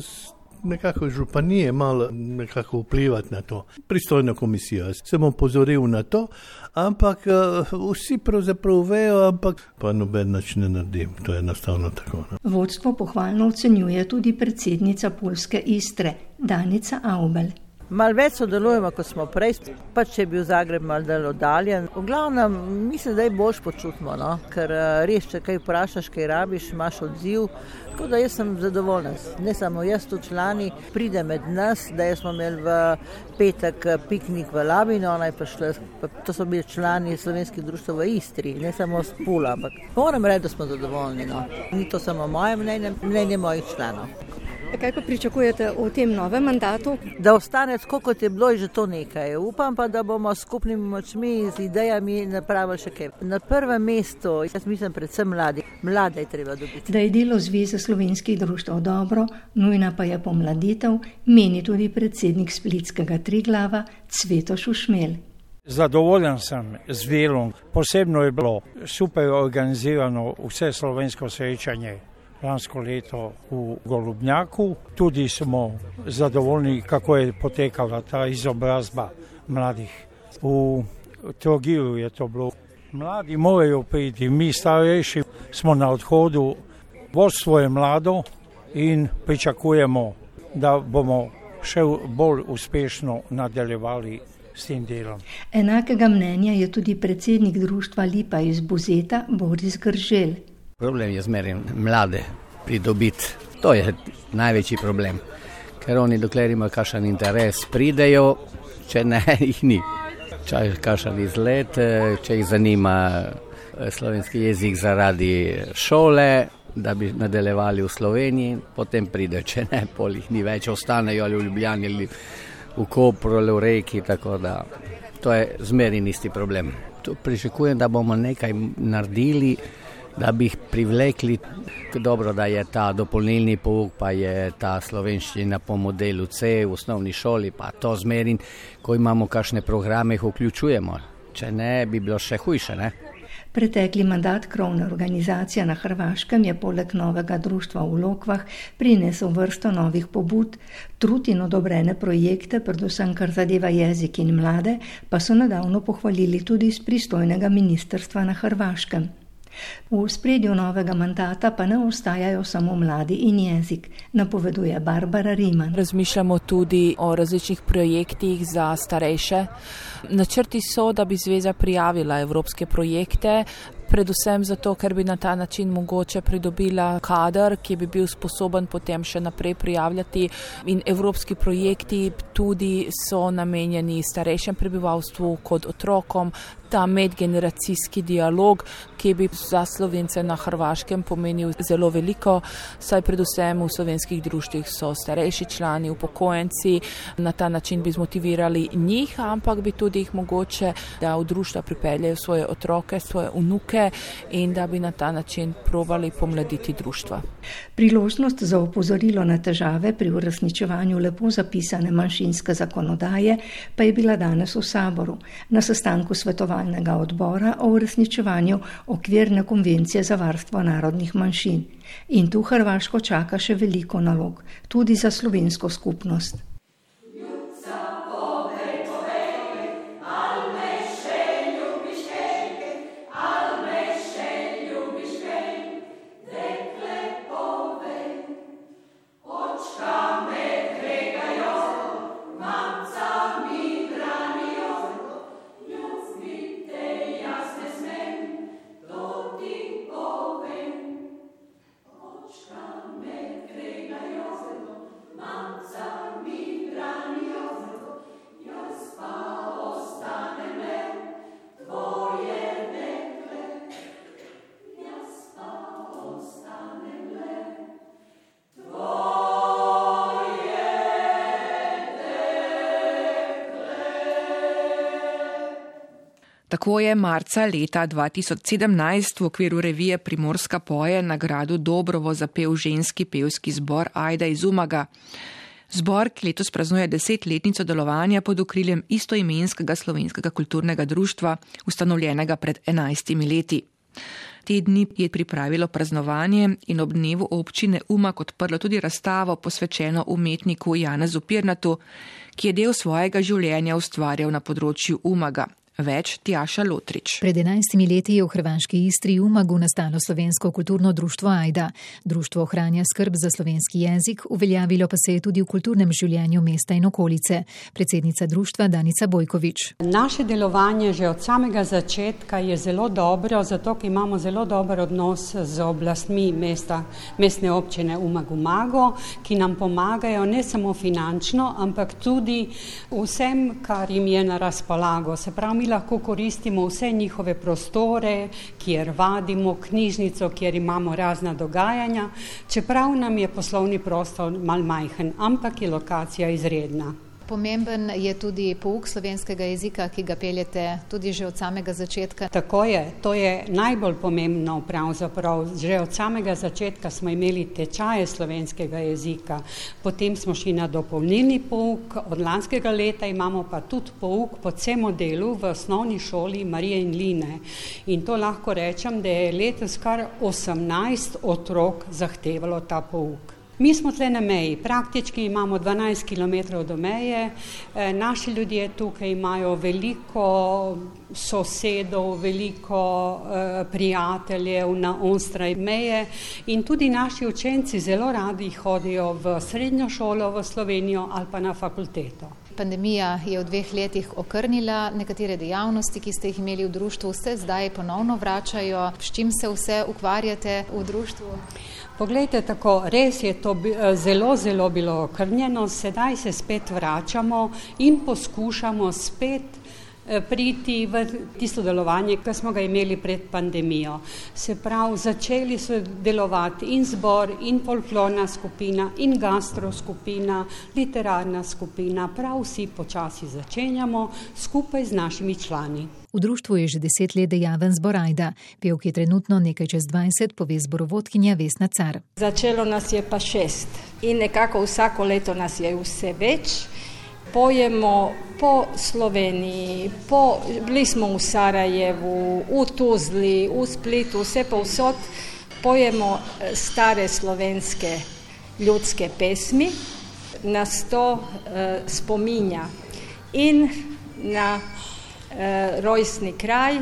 Speaker 14: nekako županije malo nekako vplivati na to. Pristojna komisija, sem opozoril na to, ampak uh, vsi pravzaprav vejo, ampak pa noben nič ne naredim. To je enostavno tako. Ne.
Speaker 12: Vodstvo pohvalno ocenjuje tudi predsednica Polske Istre, Danica Aubel.
Speaker 15: Mal več sodelujemo, kot smo prej, pa če je bil Zagreb mal del oddaljen. V glavnem, mislim, da je boš počutimo, no? ker eh, res, če kaj vprašaš, kaj rabiš, imaš odziv. Tako da jaz sem zadovoljen. Ne samo jaz, tudi člani, pride med nas, da smo imeli v petek piknik v Labino, šle, to so bili člani slovenskih društv v Istri, ne samo s Pula, ampak moram reči, da smo zadovoljni. No? Ni to samo moje mnenje, mnenje mojih članov.
Speaker 12: Kaj pa pričakujete v tem novem mandatu?
Speaker 15: Da ostane tako, kot je bilo že to nekaj. Upam pa, da bomo skupnimi močmi z idejami napravili še kaj. Na prvem mestu, jaz mislim, predvsem mladi. Mlade je treba dobiti.
Speaker 12: Da je delo Zveze slovenskih društv dobro, nujna pa je pomladitev, meni tudi predsednik Splitskega triglava Cveto Šušmel.
Speaker 16: Zadovoljen sem z delom. Posebno je bilo super organizirano vse slovensko srečanje lansko leto v Golubnjaku. Tudi smo zadovoljni, kako je potekala ta izobrazba mladih. V Trogiru je to bilo. Mladi morajo priti, mi starejši smo na odhodu, vodstvo je mlado in pričakujemo, da bomo še bolj uspešno nadaljevali s tem delom.
Speaker 12: Enakega mnenja je tudi predsednik društva Lipa iz Buzeta Boris Gržel.
Speaker 17: Problem je zmeraj mlade pridobiti. To je največji problem. Ker oni, dokler imajo kakšen interes, pridejo, če ne, jih ni. Če je kakšen izlet, če jih zanima eh, slovenski jezik zaradi šole, da bi nadaljevali v Sloveniji, potem pridejo, če ne, pol jih ni več, ostanejo ali v Ljubljani ali v Kopru ali v Reki. Tako da to je zmeraj isti problem. Tu pričakujem, da bomo nekaj naredili da bi jih privlekli. Dobro, da je ta dopolnilni pouk, pa je ta slovenščina po modelu C v osnovni šoli, pa to zmerin, ko imamo kakšne programe, jih vključujemo. Če ne, bi bilo še hujše. Ne?
Speaker 12: Pretekli mandat krovne organizacije na Hrvaškem je poleg novega društva v Lokvah prinesel vrsto novih pobud, trud in odobrene projekte, predvsem kar zadeva jezik in mlade, pa so nedavno pohvalili tudi iz pristojnega ministrstva na Hrvaškem. V spredju novega mandata pa ne ostajajo samo mladi in jezik, napoveduje Barbara Riman.
Speaker 13: Razmišljamo tudi o različnih projektih za starejše. Načrti so, da bi zveza prijavila evropske projekte, predvsem zato, ker bi na ta način mogoče pridobila kader, ki bi bil sposoben potem še naprej prijavljati. In evropski projekti tudi so namenjeni starejšem prebivalstvu kot otrokom. Ta medgeneracijski dialog, ki bi za slovence na Hrvaškem pomenil zelo veliko, saj predvsem v slovenskih društvih so starejši člani, upokojenci, na ta način bi zmotivirali njih, ampak bi tudi jih mogoče, da v društva pripeljajo svoje otroke, svoje unuke, in da bi na ta način provali pomladiti društva.
Speaker 12: Priložnost za opozorilo na težave pri uresničevanju lepo zapisane manjšinske zakonodaje pa je bila danes v saboru na sestanku svetovalnega odbora o uresničevanju okvirne konvencije za varstvo narodnih manjšin. In tu Hrvaško čaka še veliko nalog, tudi za slovensko skupnost.
Speaker 1: Tako je marca leta 2017 v okviru revije Primorska poje nagrado Dobrovo zapel ženski pevski zbor Ajda iz Umaga. Zbor, ki letos praznuje desetletnico delovanja pod okriljem istoimenskega slovenskega kulturnega društva, ustanovljenega pred enajstimi leti. Te dni je pripravilo praznovanje in ob dnevu občine Umag odprlo tudi razstavo posvečeno umetniku Janezu Pirnatu, ki je del svojega življenja ustvarjal na področju Umaga, Več Tjaša Lotrič.
Speaker 18: Pred 11 leti je v Hrvaški Istri v Magu nastalo slovensko kulturno društvo Aida. Društvo ohranja skrb za slovenski jezik, uveljavilo pa se je tudi v kulturnem življenju mesta in okolice. Predsednica društva Danica Bojkovič.
Speaker 19: Naše delovanje že od samega začetka je zelo dobro, zato ker imamo zelo dober odnos z oblastmi mesta, mestne občine Umag Umago, ki nam pomagajo ne samo finančno, ampak tudi vsem, kar jim je na razpolago. Se pravi, lahko koristimo vse njihove prostore, kjer vadimo knjižnico, kjer imamo razna dogajanja, čeprav nam je poslovni prostor mal majhen, ampak je lokacija izredna.
Speaker 18: Pomemben je tudi pouk slovenskega jezika, ki ga peljete tudi že od samega začetka.
Speaker 19: Tako je, to je najbolj pomembno pravzaprav. Že od samega začetka smo imeli tečaje slovenskega jezika, potem smo šli na dopolnilni pouk, od lanskega leta imamo pa tudi pouk po C modelu v osnovni šoli Marije in Line. In to lahko rečem, da je letos kar 18 otrok zahtevalo ta pouk. Mi smo tle na meji, praktički imamo 12 km do meje, e, naši ljudje tukaj imajo veliko sosedov, veliko e, prijateljev na onstraj meje in tudi naši učenci zelo radi hodijo v srednjo šolo v Slovenijo ali pa na fakulteto.
Speaker 18: Pandemija je v dveh letih okrnila nekatere dejavnosti, ki ste jih imeli v društvu, se zdaj ponovno vračajo. S čim se vse ukvarjate v društvu?
Speaker 19: Poglejte, tako res je to eh, zelo, zelo bilo okrnjeno, sedaj se spet vračamo in poskušamo spet eh, priti v tisto delovanje, ki smo ga imeli pred pandemijo. Se pravi, začeli so delovati in zbor, in folklorna skupina, in gastro skupina, literarna skupina, prav vsi počasi začenjamo skupaj z našimi člani.
Speaker 18: V društvu je že deset let dejaven zbor Ajda, pevk je trenutno nekaj čez 20, pove zborovodkinja Vesna Car.
Speaker 20: Začelo nas je pa šest in nekako vsako leto nas je vse več. Pojemo po Sloveniji, po, bili smo v Sarajevu, v Tuzli, v Splitu, vse povsod. Pojemo eh, stare slovenske ljudske pesmi, nas to uh, spominja in na rojstni kraj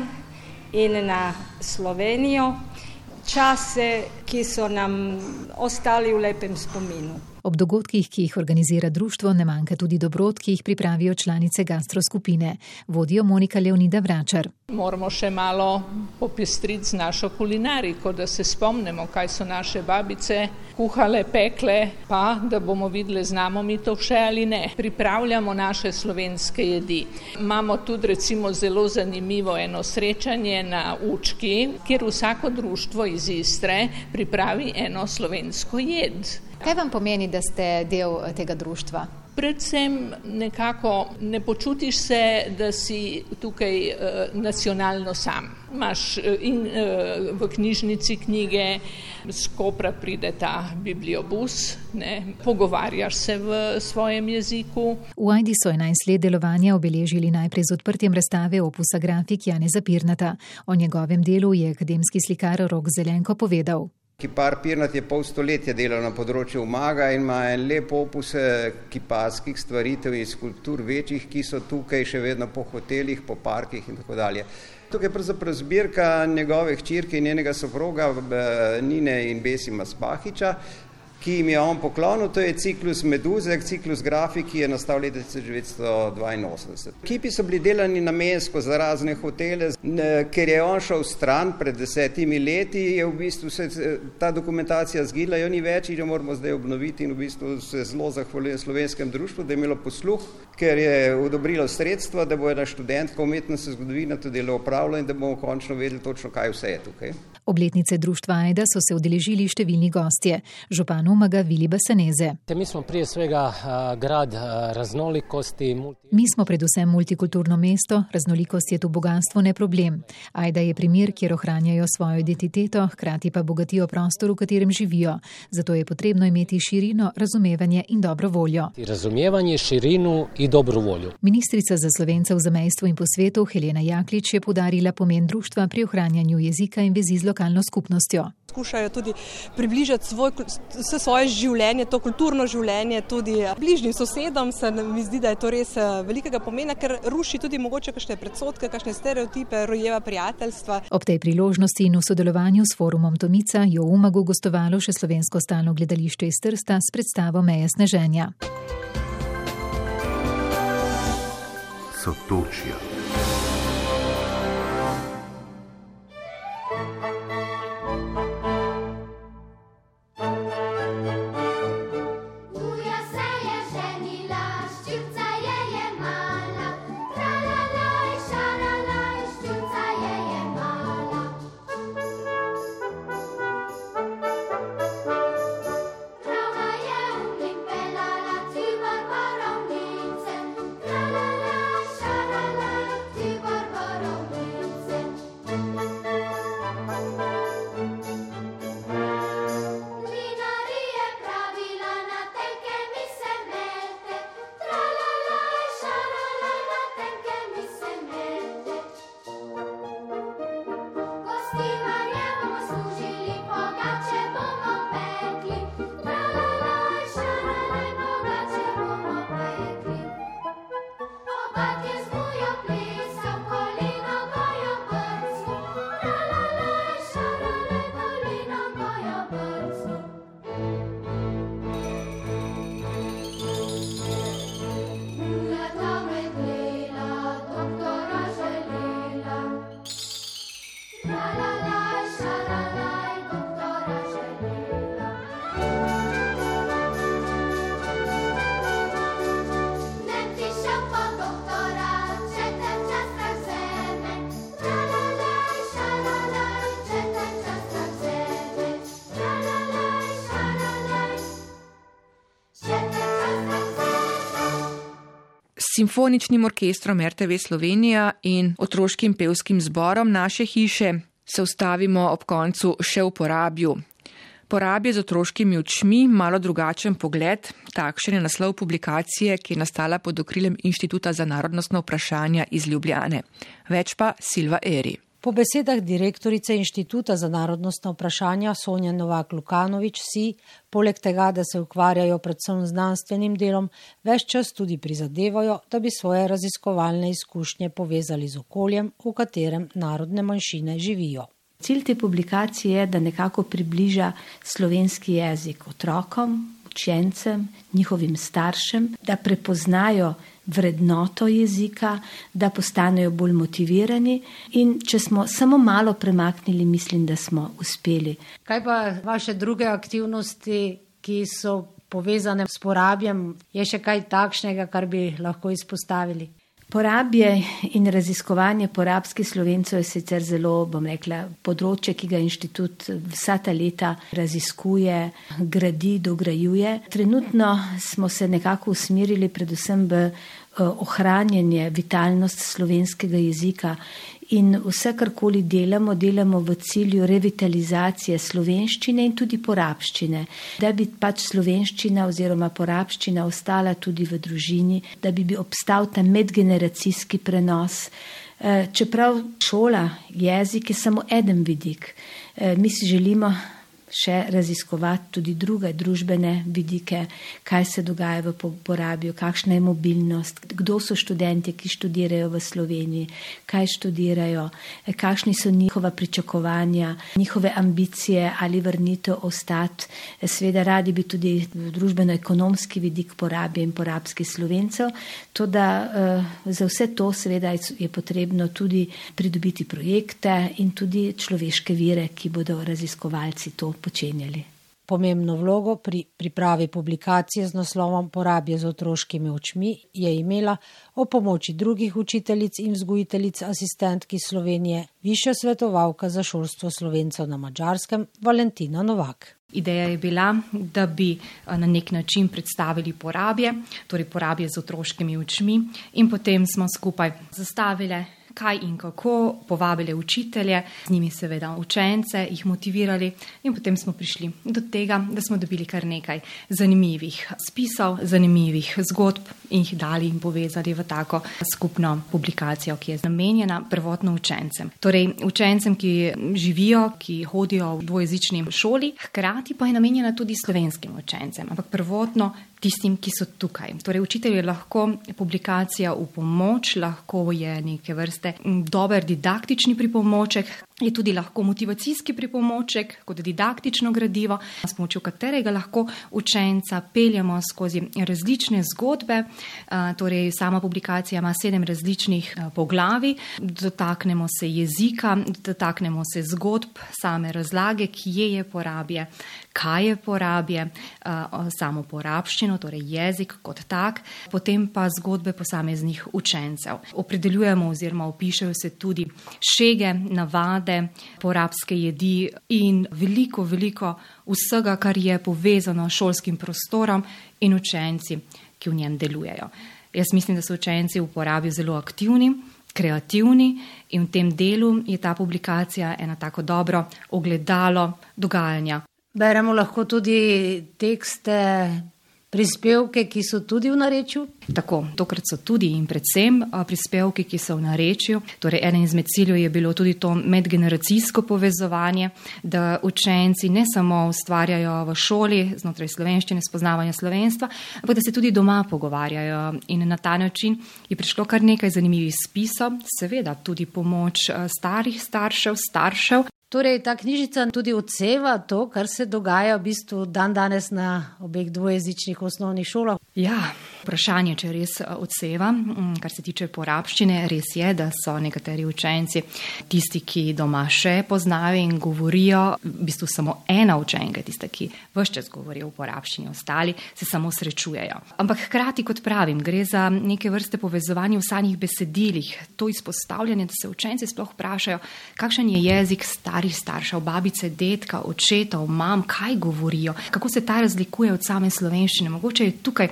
Speaker 20: in na Slovenijo, čase, ki so nam ostali v lepem spominu.
Speaker 18: Ob dogodkih, ki jih organizira društvo, ne manjka tudi dobrot, ki jih pripravijo članice gastroskupine. Vodijo Monika Leonida Vračar.
Speaker 21: Moramo še malo popestriti z našo kulinariko, da se spomnimo, kaj so naše babice kuhale, pekle, pa da bomo videli, znamo mi to še ali ne. Pripravljamo naše slovenske jedi. Imamo tudi recimo zelo zanimivo eno srečanje na Učki, kjer vsako društvo iz Istre pripravi eno slovensko jed.
Speaker 22: Kaj vam pomeni, da ste del eh, tega društva?
Speaker 21: Predvsem nekako ne počutiš se, da si tukaj uh, nacionalno sam. Imaš uh, in uh, v knjižnici knjige, skopra pride ta bibliobus, ne, pogovarjaš se v svojem jeziku.
Speaker 18: V Ajdi so 11 let delovanja obeležili najprej z odprtjem razstave opusa grafik Jane Zapirnata. O njegovem delu je akademski slikar Rok Zelenko povedal.
Speaker 23: Kipar Pirnat je pol stoletja delal na področju umaga in ima en lep opus kiparskih stvaritev in skulptur večjih, ki so tukaj še vedno po hotelih, po parkih in tako dalje. Tukaj je pravzaprav zbirka njegove hčirke in njenega soproga Nine in Besima Spahiča, ki jim je on poklonil, to je ciklus Meduze, ciklus grafik, ki je nastal leta 1982. Kipi so bili delani namensko za razne hotele, ker je on šel stran pred desetimi leti, je v bistvu se ta dokumentacija zgila, jo ni več in jo moramo zdaj obnoviti in v bistvu se zelo zahvaljujem slovenskem društvu, da je imelo posluh, ker je odobrilo sredstva, da bo ena študentka umetnosti zgodovina to delo opravila in da bomo končno vedeli točno, kaj vse je tukaj.
Speaker 18: Obletnice društva Aida so se udeležili številni gostje. Župan Umaga Vili Basaneze.
Speaker 24: Mi smo prije svega grad raznolikosti.
Speaker 18: Mi smo predvsem multikulturno mesto, raznolikost je tu bogatstvo, ne problem. Aida je primer, kjer ohranjajo svojo identiteto, hkrati pa bogatijo prostor, v katerem živijo. Zato je potrebno imeti širino, razumevanje in dobro voljo.
Speaker 24: Razumevanje, širino in dobro voljo.
Speaker 18: Ministrica za slovence v zamejstvu in po svetu Helena Jaklič je podarila pomen društva pri ohranjanju jezika in vezi z lokalnostjo lokalno skupnostjo.
Speaker 25: Skušajo tudi približati svoj, vse svoje življenje, to kulturno življenje, tudi bližnjim sosedom. Se mi zdi, da je to res eh, velikega pomena, ker ruši tudi mogoče kakšne predsotke, kakšne stereotipe, rojeva prijateljstva.
Speaker 18: Ob tej priložnosti in v sodelovanju s forumom Tomica je v Umagu gostovalo še slovensko stalno gledališče iz Trsta s predstavo Meje sneženja. Sotočja.
Speaker 1: Simfoničnim orkestrom RTV Slovenija in otroškim pevskim zborom naše hiše se ustavimo ob koncu še v porabju. Porabje z otroškimi očmi, malo drugačen pogled, takšen je naslov publikacije, ki je nastala pod okriljem Inštituta za narodnostno vprašanje iz Ljubljane. Več pa Silva Eri.
Speaker 26: Po besedah direktorice Inštituta za narodnostna vprašanja Sonja Novak Lukanovič si, poleg tega, da se ukvarjajo predvsem znanstvenim delom, več čas tudi prizadevajo, da bi svoje raziskovalne izkušnje povezali z okoljem, v katerem narodne manjšine živijo.
Speaker 27: Cilj te publikacije je, da nekako približa slovenski jezik otrokom, učencem, njihovim staršem, da prepoznajo vrednoto jezika, da postanejo bolj motivirani. In če smo samo malo premaknili, mislim, da smo uspeli.
Speaker 26: Kaj pa vaše druge aktivnosti, ki so povezane s porabjem, je še kaj takšnega, kar bi lahko izpostavili?
Speaker 27: Porabje in raziskovanje porabskih slovencev je sicer zelo, bom rekla, področje, ki ga inštitut vsa ta leta raziskuje, gradi, dograjuje. Trenutno smo se nekako usmerili predvsem v Eh, ohranjanje, vitalnost slovenskega jezika in vse, karkoli delamo, delamo v cilju revitalizacije slovenščine in tudi porabščine, da bi pač slovenščina oziroma porabščina ostala tudi v družini, da bi, bi obstal ta medgeneracijski prenos. Eh, čeprav šola, jezik je samo eden vidik, eh, mi si želimo še raziskovati tudi druge družbene vidike, kaj se dogaja v porabju, kakšna je mobilnost, kdo so študenti, ki študirajo v Sloveniji, kaj študirajo, kakšni so njihova pričakovanja, njihove ambicije ali vrnitev ostati. Sveda radi bi tudi družbeno-ekonomski vidik porabe in porabskih slovencev. To, da uh, za vse to seveda je potrebno tudi pridobiti projekte in tudi človeške vire, ki bodo raziskovalci to počenjali.
Speaker 26: Pomembno vlogo pri pripravi publikacije z naslovom Porabje z otroškimi očmi je imela o pomoči drugih učiteljic in vzgojiteljic asistentki Slovenije, višja svetovalka za šolstvo slovencev na mačarskem Valentina Novak.
Speaker 28: Ideja je bila, da bi na nek način predstavili porabje, torej porabje z otroškimi očmi, in potem smo skupaj zastavili kaj in kako, povabili učitelje, z njimi seveda učence, jih motivirali in potem smo prišli do tega, da smo dobili kar nekaj zanimivih spisov, zanimivih zgodb in jih dali in povezali v tako skupno publikacijo, ki je namenjena prvotno učencem. Torej učencem, ki živijo, ki hodijo v dvojezični šoli, hkrati pa je namenjena tudi slovenskim učencem, ampak prvotno tistim, ki so tukaj. Torej, učitelj je lahko publikacija v pomoč, lahko je neke vrste dober didaktični pripomoček, je tudi lahko motivacijski pripomoček kot didaktično gradivo, s pomočjo katerega lahko učenca peljemo skozi različne zgodbe. Torej, sama publikacija ima sedem različnih poglavi, dotaknemo se jezika, dotaknemo se zgodb, same razlage, kje je porabje, kaj je porabje, samo porabščino, torej jezik kot tak, potem pa zgodbe posameznih učencev. Opredeljujemo oziroma opišajo se tudi šege, navade, navade, porabske jedi in veliko, veliko vsega, kar je povezano s šolskim prostorom in učenci, ki v njem delujejo. Jaz mislim, da so učenci v porabi zelo aktivni, kreativni in v tem delu je ta publikacija ena tako dobro ogledalo dogajanja.
Speaker 26: Beremo lahko tudi tekste prispevke, ki so tudi v narečju?
Speaker 28: Tako, tokrat so tudi in predvsem prispevki, ki so v narečju. Torej, eden izmed ciljev je bilo tudi to medgeneracijsko povezovanje, da učenci ne samo ustvarjajo v šoli znotraj slovenščine, spoznavanja slovenstva, ampak da se tudi doma pogovarjajo. In na ta način je prišlo kar nekaj zanimivih spisov, seveda tudi pomoč starih staršev, staršev.
Speaker 26: Torej, ta knjižica tudi odseva to, kar se dogaja v bistvu dan danes na obeh dvojezičnih osnovnih šolah.
Speaker 28: Ja, vprašanje, če res eh, odseva, mm, kar se tiče porabščine, res je, da so nekateri učenci tisti, ki doma še poznajo in govorijo, v bistvu samo ena učenka, tista, ki vse čas govori o porabščini, ostali se samo srečujejo. Ampak hkrati, kot pravim, gre za neke vrste povezovanje v sanjih besedilih, to izpostavljanje, da se učenci sploh vprašajo, kakšen je jezik star starih staršev, babice, detka, očetov, mam, kaj govorijo, kako se ta razlikuje od same slovenščine. Mogoče je tukaj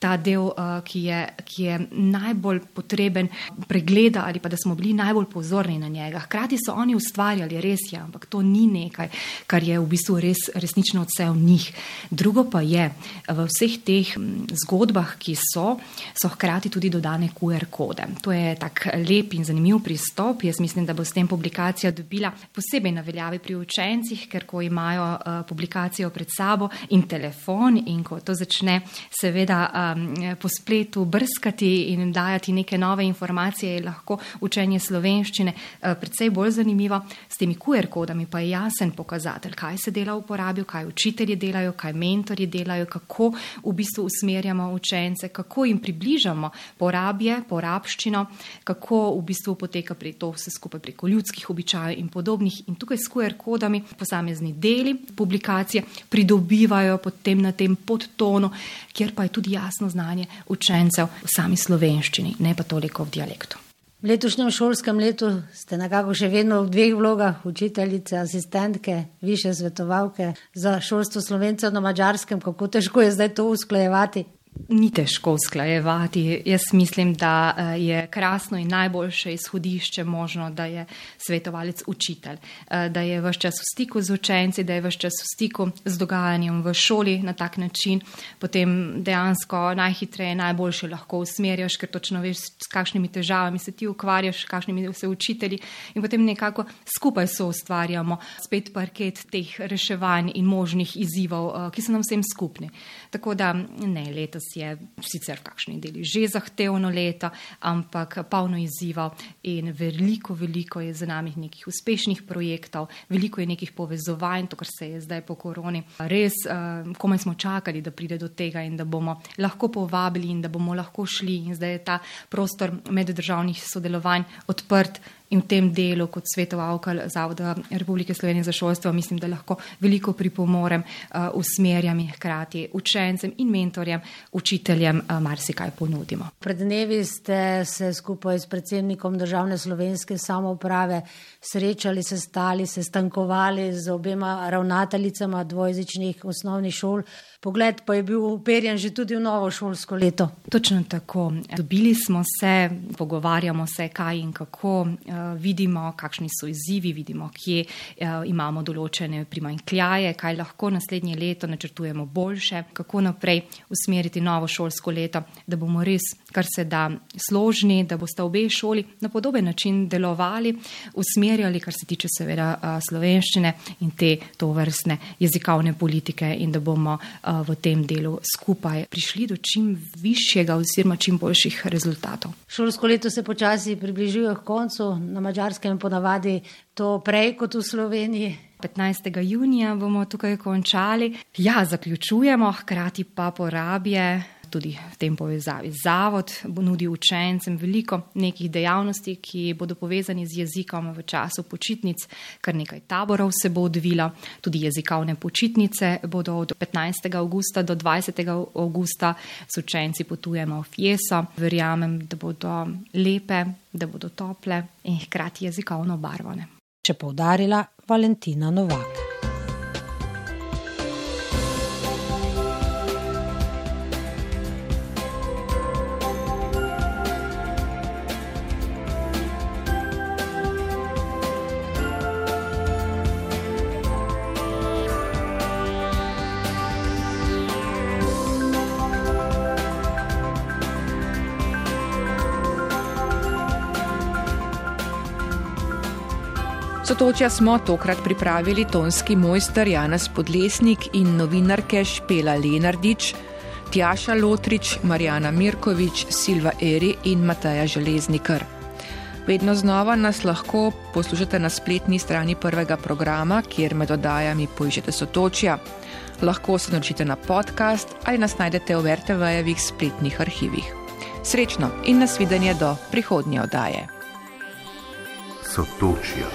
Speaker 28: ta del del, ki je, ki je najbolj potreben pregleda ali pa da smo bili najbolj pozorni na njega. Hkrati so oni ustvarjali, res je, ampak to ni nekaj, kar je v bistvu res, resnično vse v njih. Drugo pa je, v vseh teh zgodbah, ki so, so hkrati tudi dodane QR kode. To je tak lep in zanimiv pristop. Jaz mislim, da bo s tem publikacija dobila posebej na veljavi pri učencih, ker ko imajo uh, publikacijo pred sabo in telefon in ko to začne seveda um, po spletu brskati in dajati neke nove informacije, je lahko učenje slovenščine uh, predvsej bolj zanimivo. S temi QR kodami pa je jasen pokazatelj, kaj se dela v uporabi, kaj učitelji delajo, kaj mentori delajo, kako v bistvu usmerjamo učence, kako jim približamo porabje, porabščino, kako v bistvu poteka pri to vse skupaj preko ljudskih običajev in podobnih. In tukaj s QR kodami posamezni deli publikacije pridobivajo potem na tem podtonu, kjer pa je tudi jasno znanje učencev v sami slovenščini, ne pa toliko v dialektu.
Speaker 26: V letošnjem šolskem letu ste nekako še vedno v dveh vlogah, učiteljice, asistentke, više svetovalke za šolstvo slovencev na mačarskem. Kako težko je zdaj to usklajevati?
Speaker 28: Ni težko usklajevati. Jaz mislim, da eh, je krasno in najboljše izhodišče možno, da je svetovalec učitelj, eh, da je vse čas v stiku z učenci, da je vse čas v stiku z dogajanjem v šoli na tak način, potem dejansko najhitreje, najboljše lahko usmerjaš, ker točno veš, s kakšnimi težavami se ti ukvarjaš, kakšnimi se učitelji in potem nekako skupaj so ustvarjamo spet parket teh reševanj in možnih izzivov, eh, ki so nam vsem skupni. Tako da ne, letos je sicer v kakšni deli že zahtevno leto, ampak polno izzivov in veliko, veliko je za nami nekih uspešnih projektov, veliko je nekih povezovanj, to, kar se je zdaj po koroni. Res, uh, komaj smo čakali, da pride do tega in da bomo lahko povabili in da bomo lahko šli in zdaj je ta prostor meddržavnih sodelovanj odprt. In v tem delu, kot svetovalka Zavoda Republike Slovenije za šolstvo, mislim, da lahko veliko pripomorem, uh, usmerjam in hkrati učencem in mentorjem, učiteljem uh, marsikaj ponudimo.
Speaker 26: Pred dnevi ste se skupaj s predsednikom državne slovenske samouprave srečali, se stali, se stankovali z obema ravnateljicama dvojezičnih osnovnih šol. Pogled pa je bil uperjen že tudi v novo šolsko leto.
Speaker 28: Točno tako. Dobili smo se, pogovarjamo se, kaj in kako, uh, vidimo, kakšni so izzivi, vidimo, kje uh, imamo določene primankljaje, kaj lahko naslednje leto načrtujemo boljše, kako naprej usmeriti novo šolsko leto, da bomo res kar se da složni, da boste obe šoli na podoben način delovali, usmerjali, kar se tiče seveda slovenščine in te to vrstne jezikovne politike in da bomo v tem delu skupaj prišli do čim višjega oziroma čim boljših rezultatov.
Speaker 26: Šolsko leto se počasi približuje k koncu, na mačarskem ponavadi to prej kot v Sloveniji.
Speaker 28: 15. junija bomo tukaj končali. Ja, zaključujemo, hkrati pa porabje tudi v tem povezavi. Zavod bo nudil učencem veliko nekih dejavnosti, ki bodo povezani z jezikom v času počitnic, kar nekaj taborov se bo odvilo, tudi jezikovne počitnice bodo od 15. augusta do 20. augusta s učenci potujemo v Fieso. Verjamem, da bodo lepe, da bodo tople in hkrati jezikovno barvane.
Speaker 26: Če poudarila Valentina Novak.
Speaker 1: Sotočja smo tokrat pripravili tonski mojster Janas Podlesnik in novinarke Špela Lenardič, Tjaša Lotrič, Marjana Mirkovič, Silva Eri in Mataja Železnikar. Vedno znova nas lahko poslušate na spletni strani prvega programa, kjer med oddajami poiščete sotočja. Lahko se naučite na podcast ali nas najdete v RTV-jevih spletnih arhivih. Srečno in nasvidenje do prihodnje oddaje.
Speaker 29: Sotočja.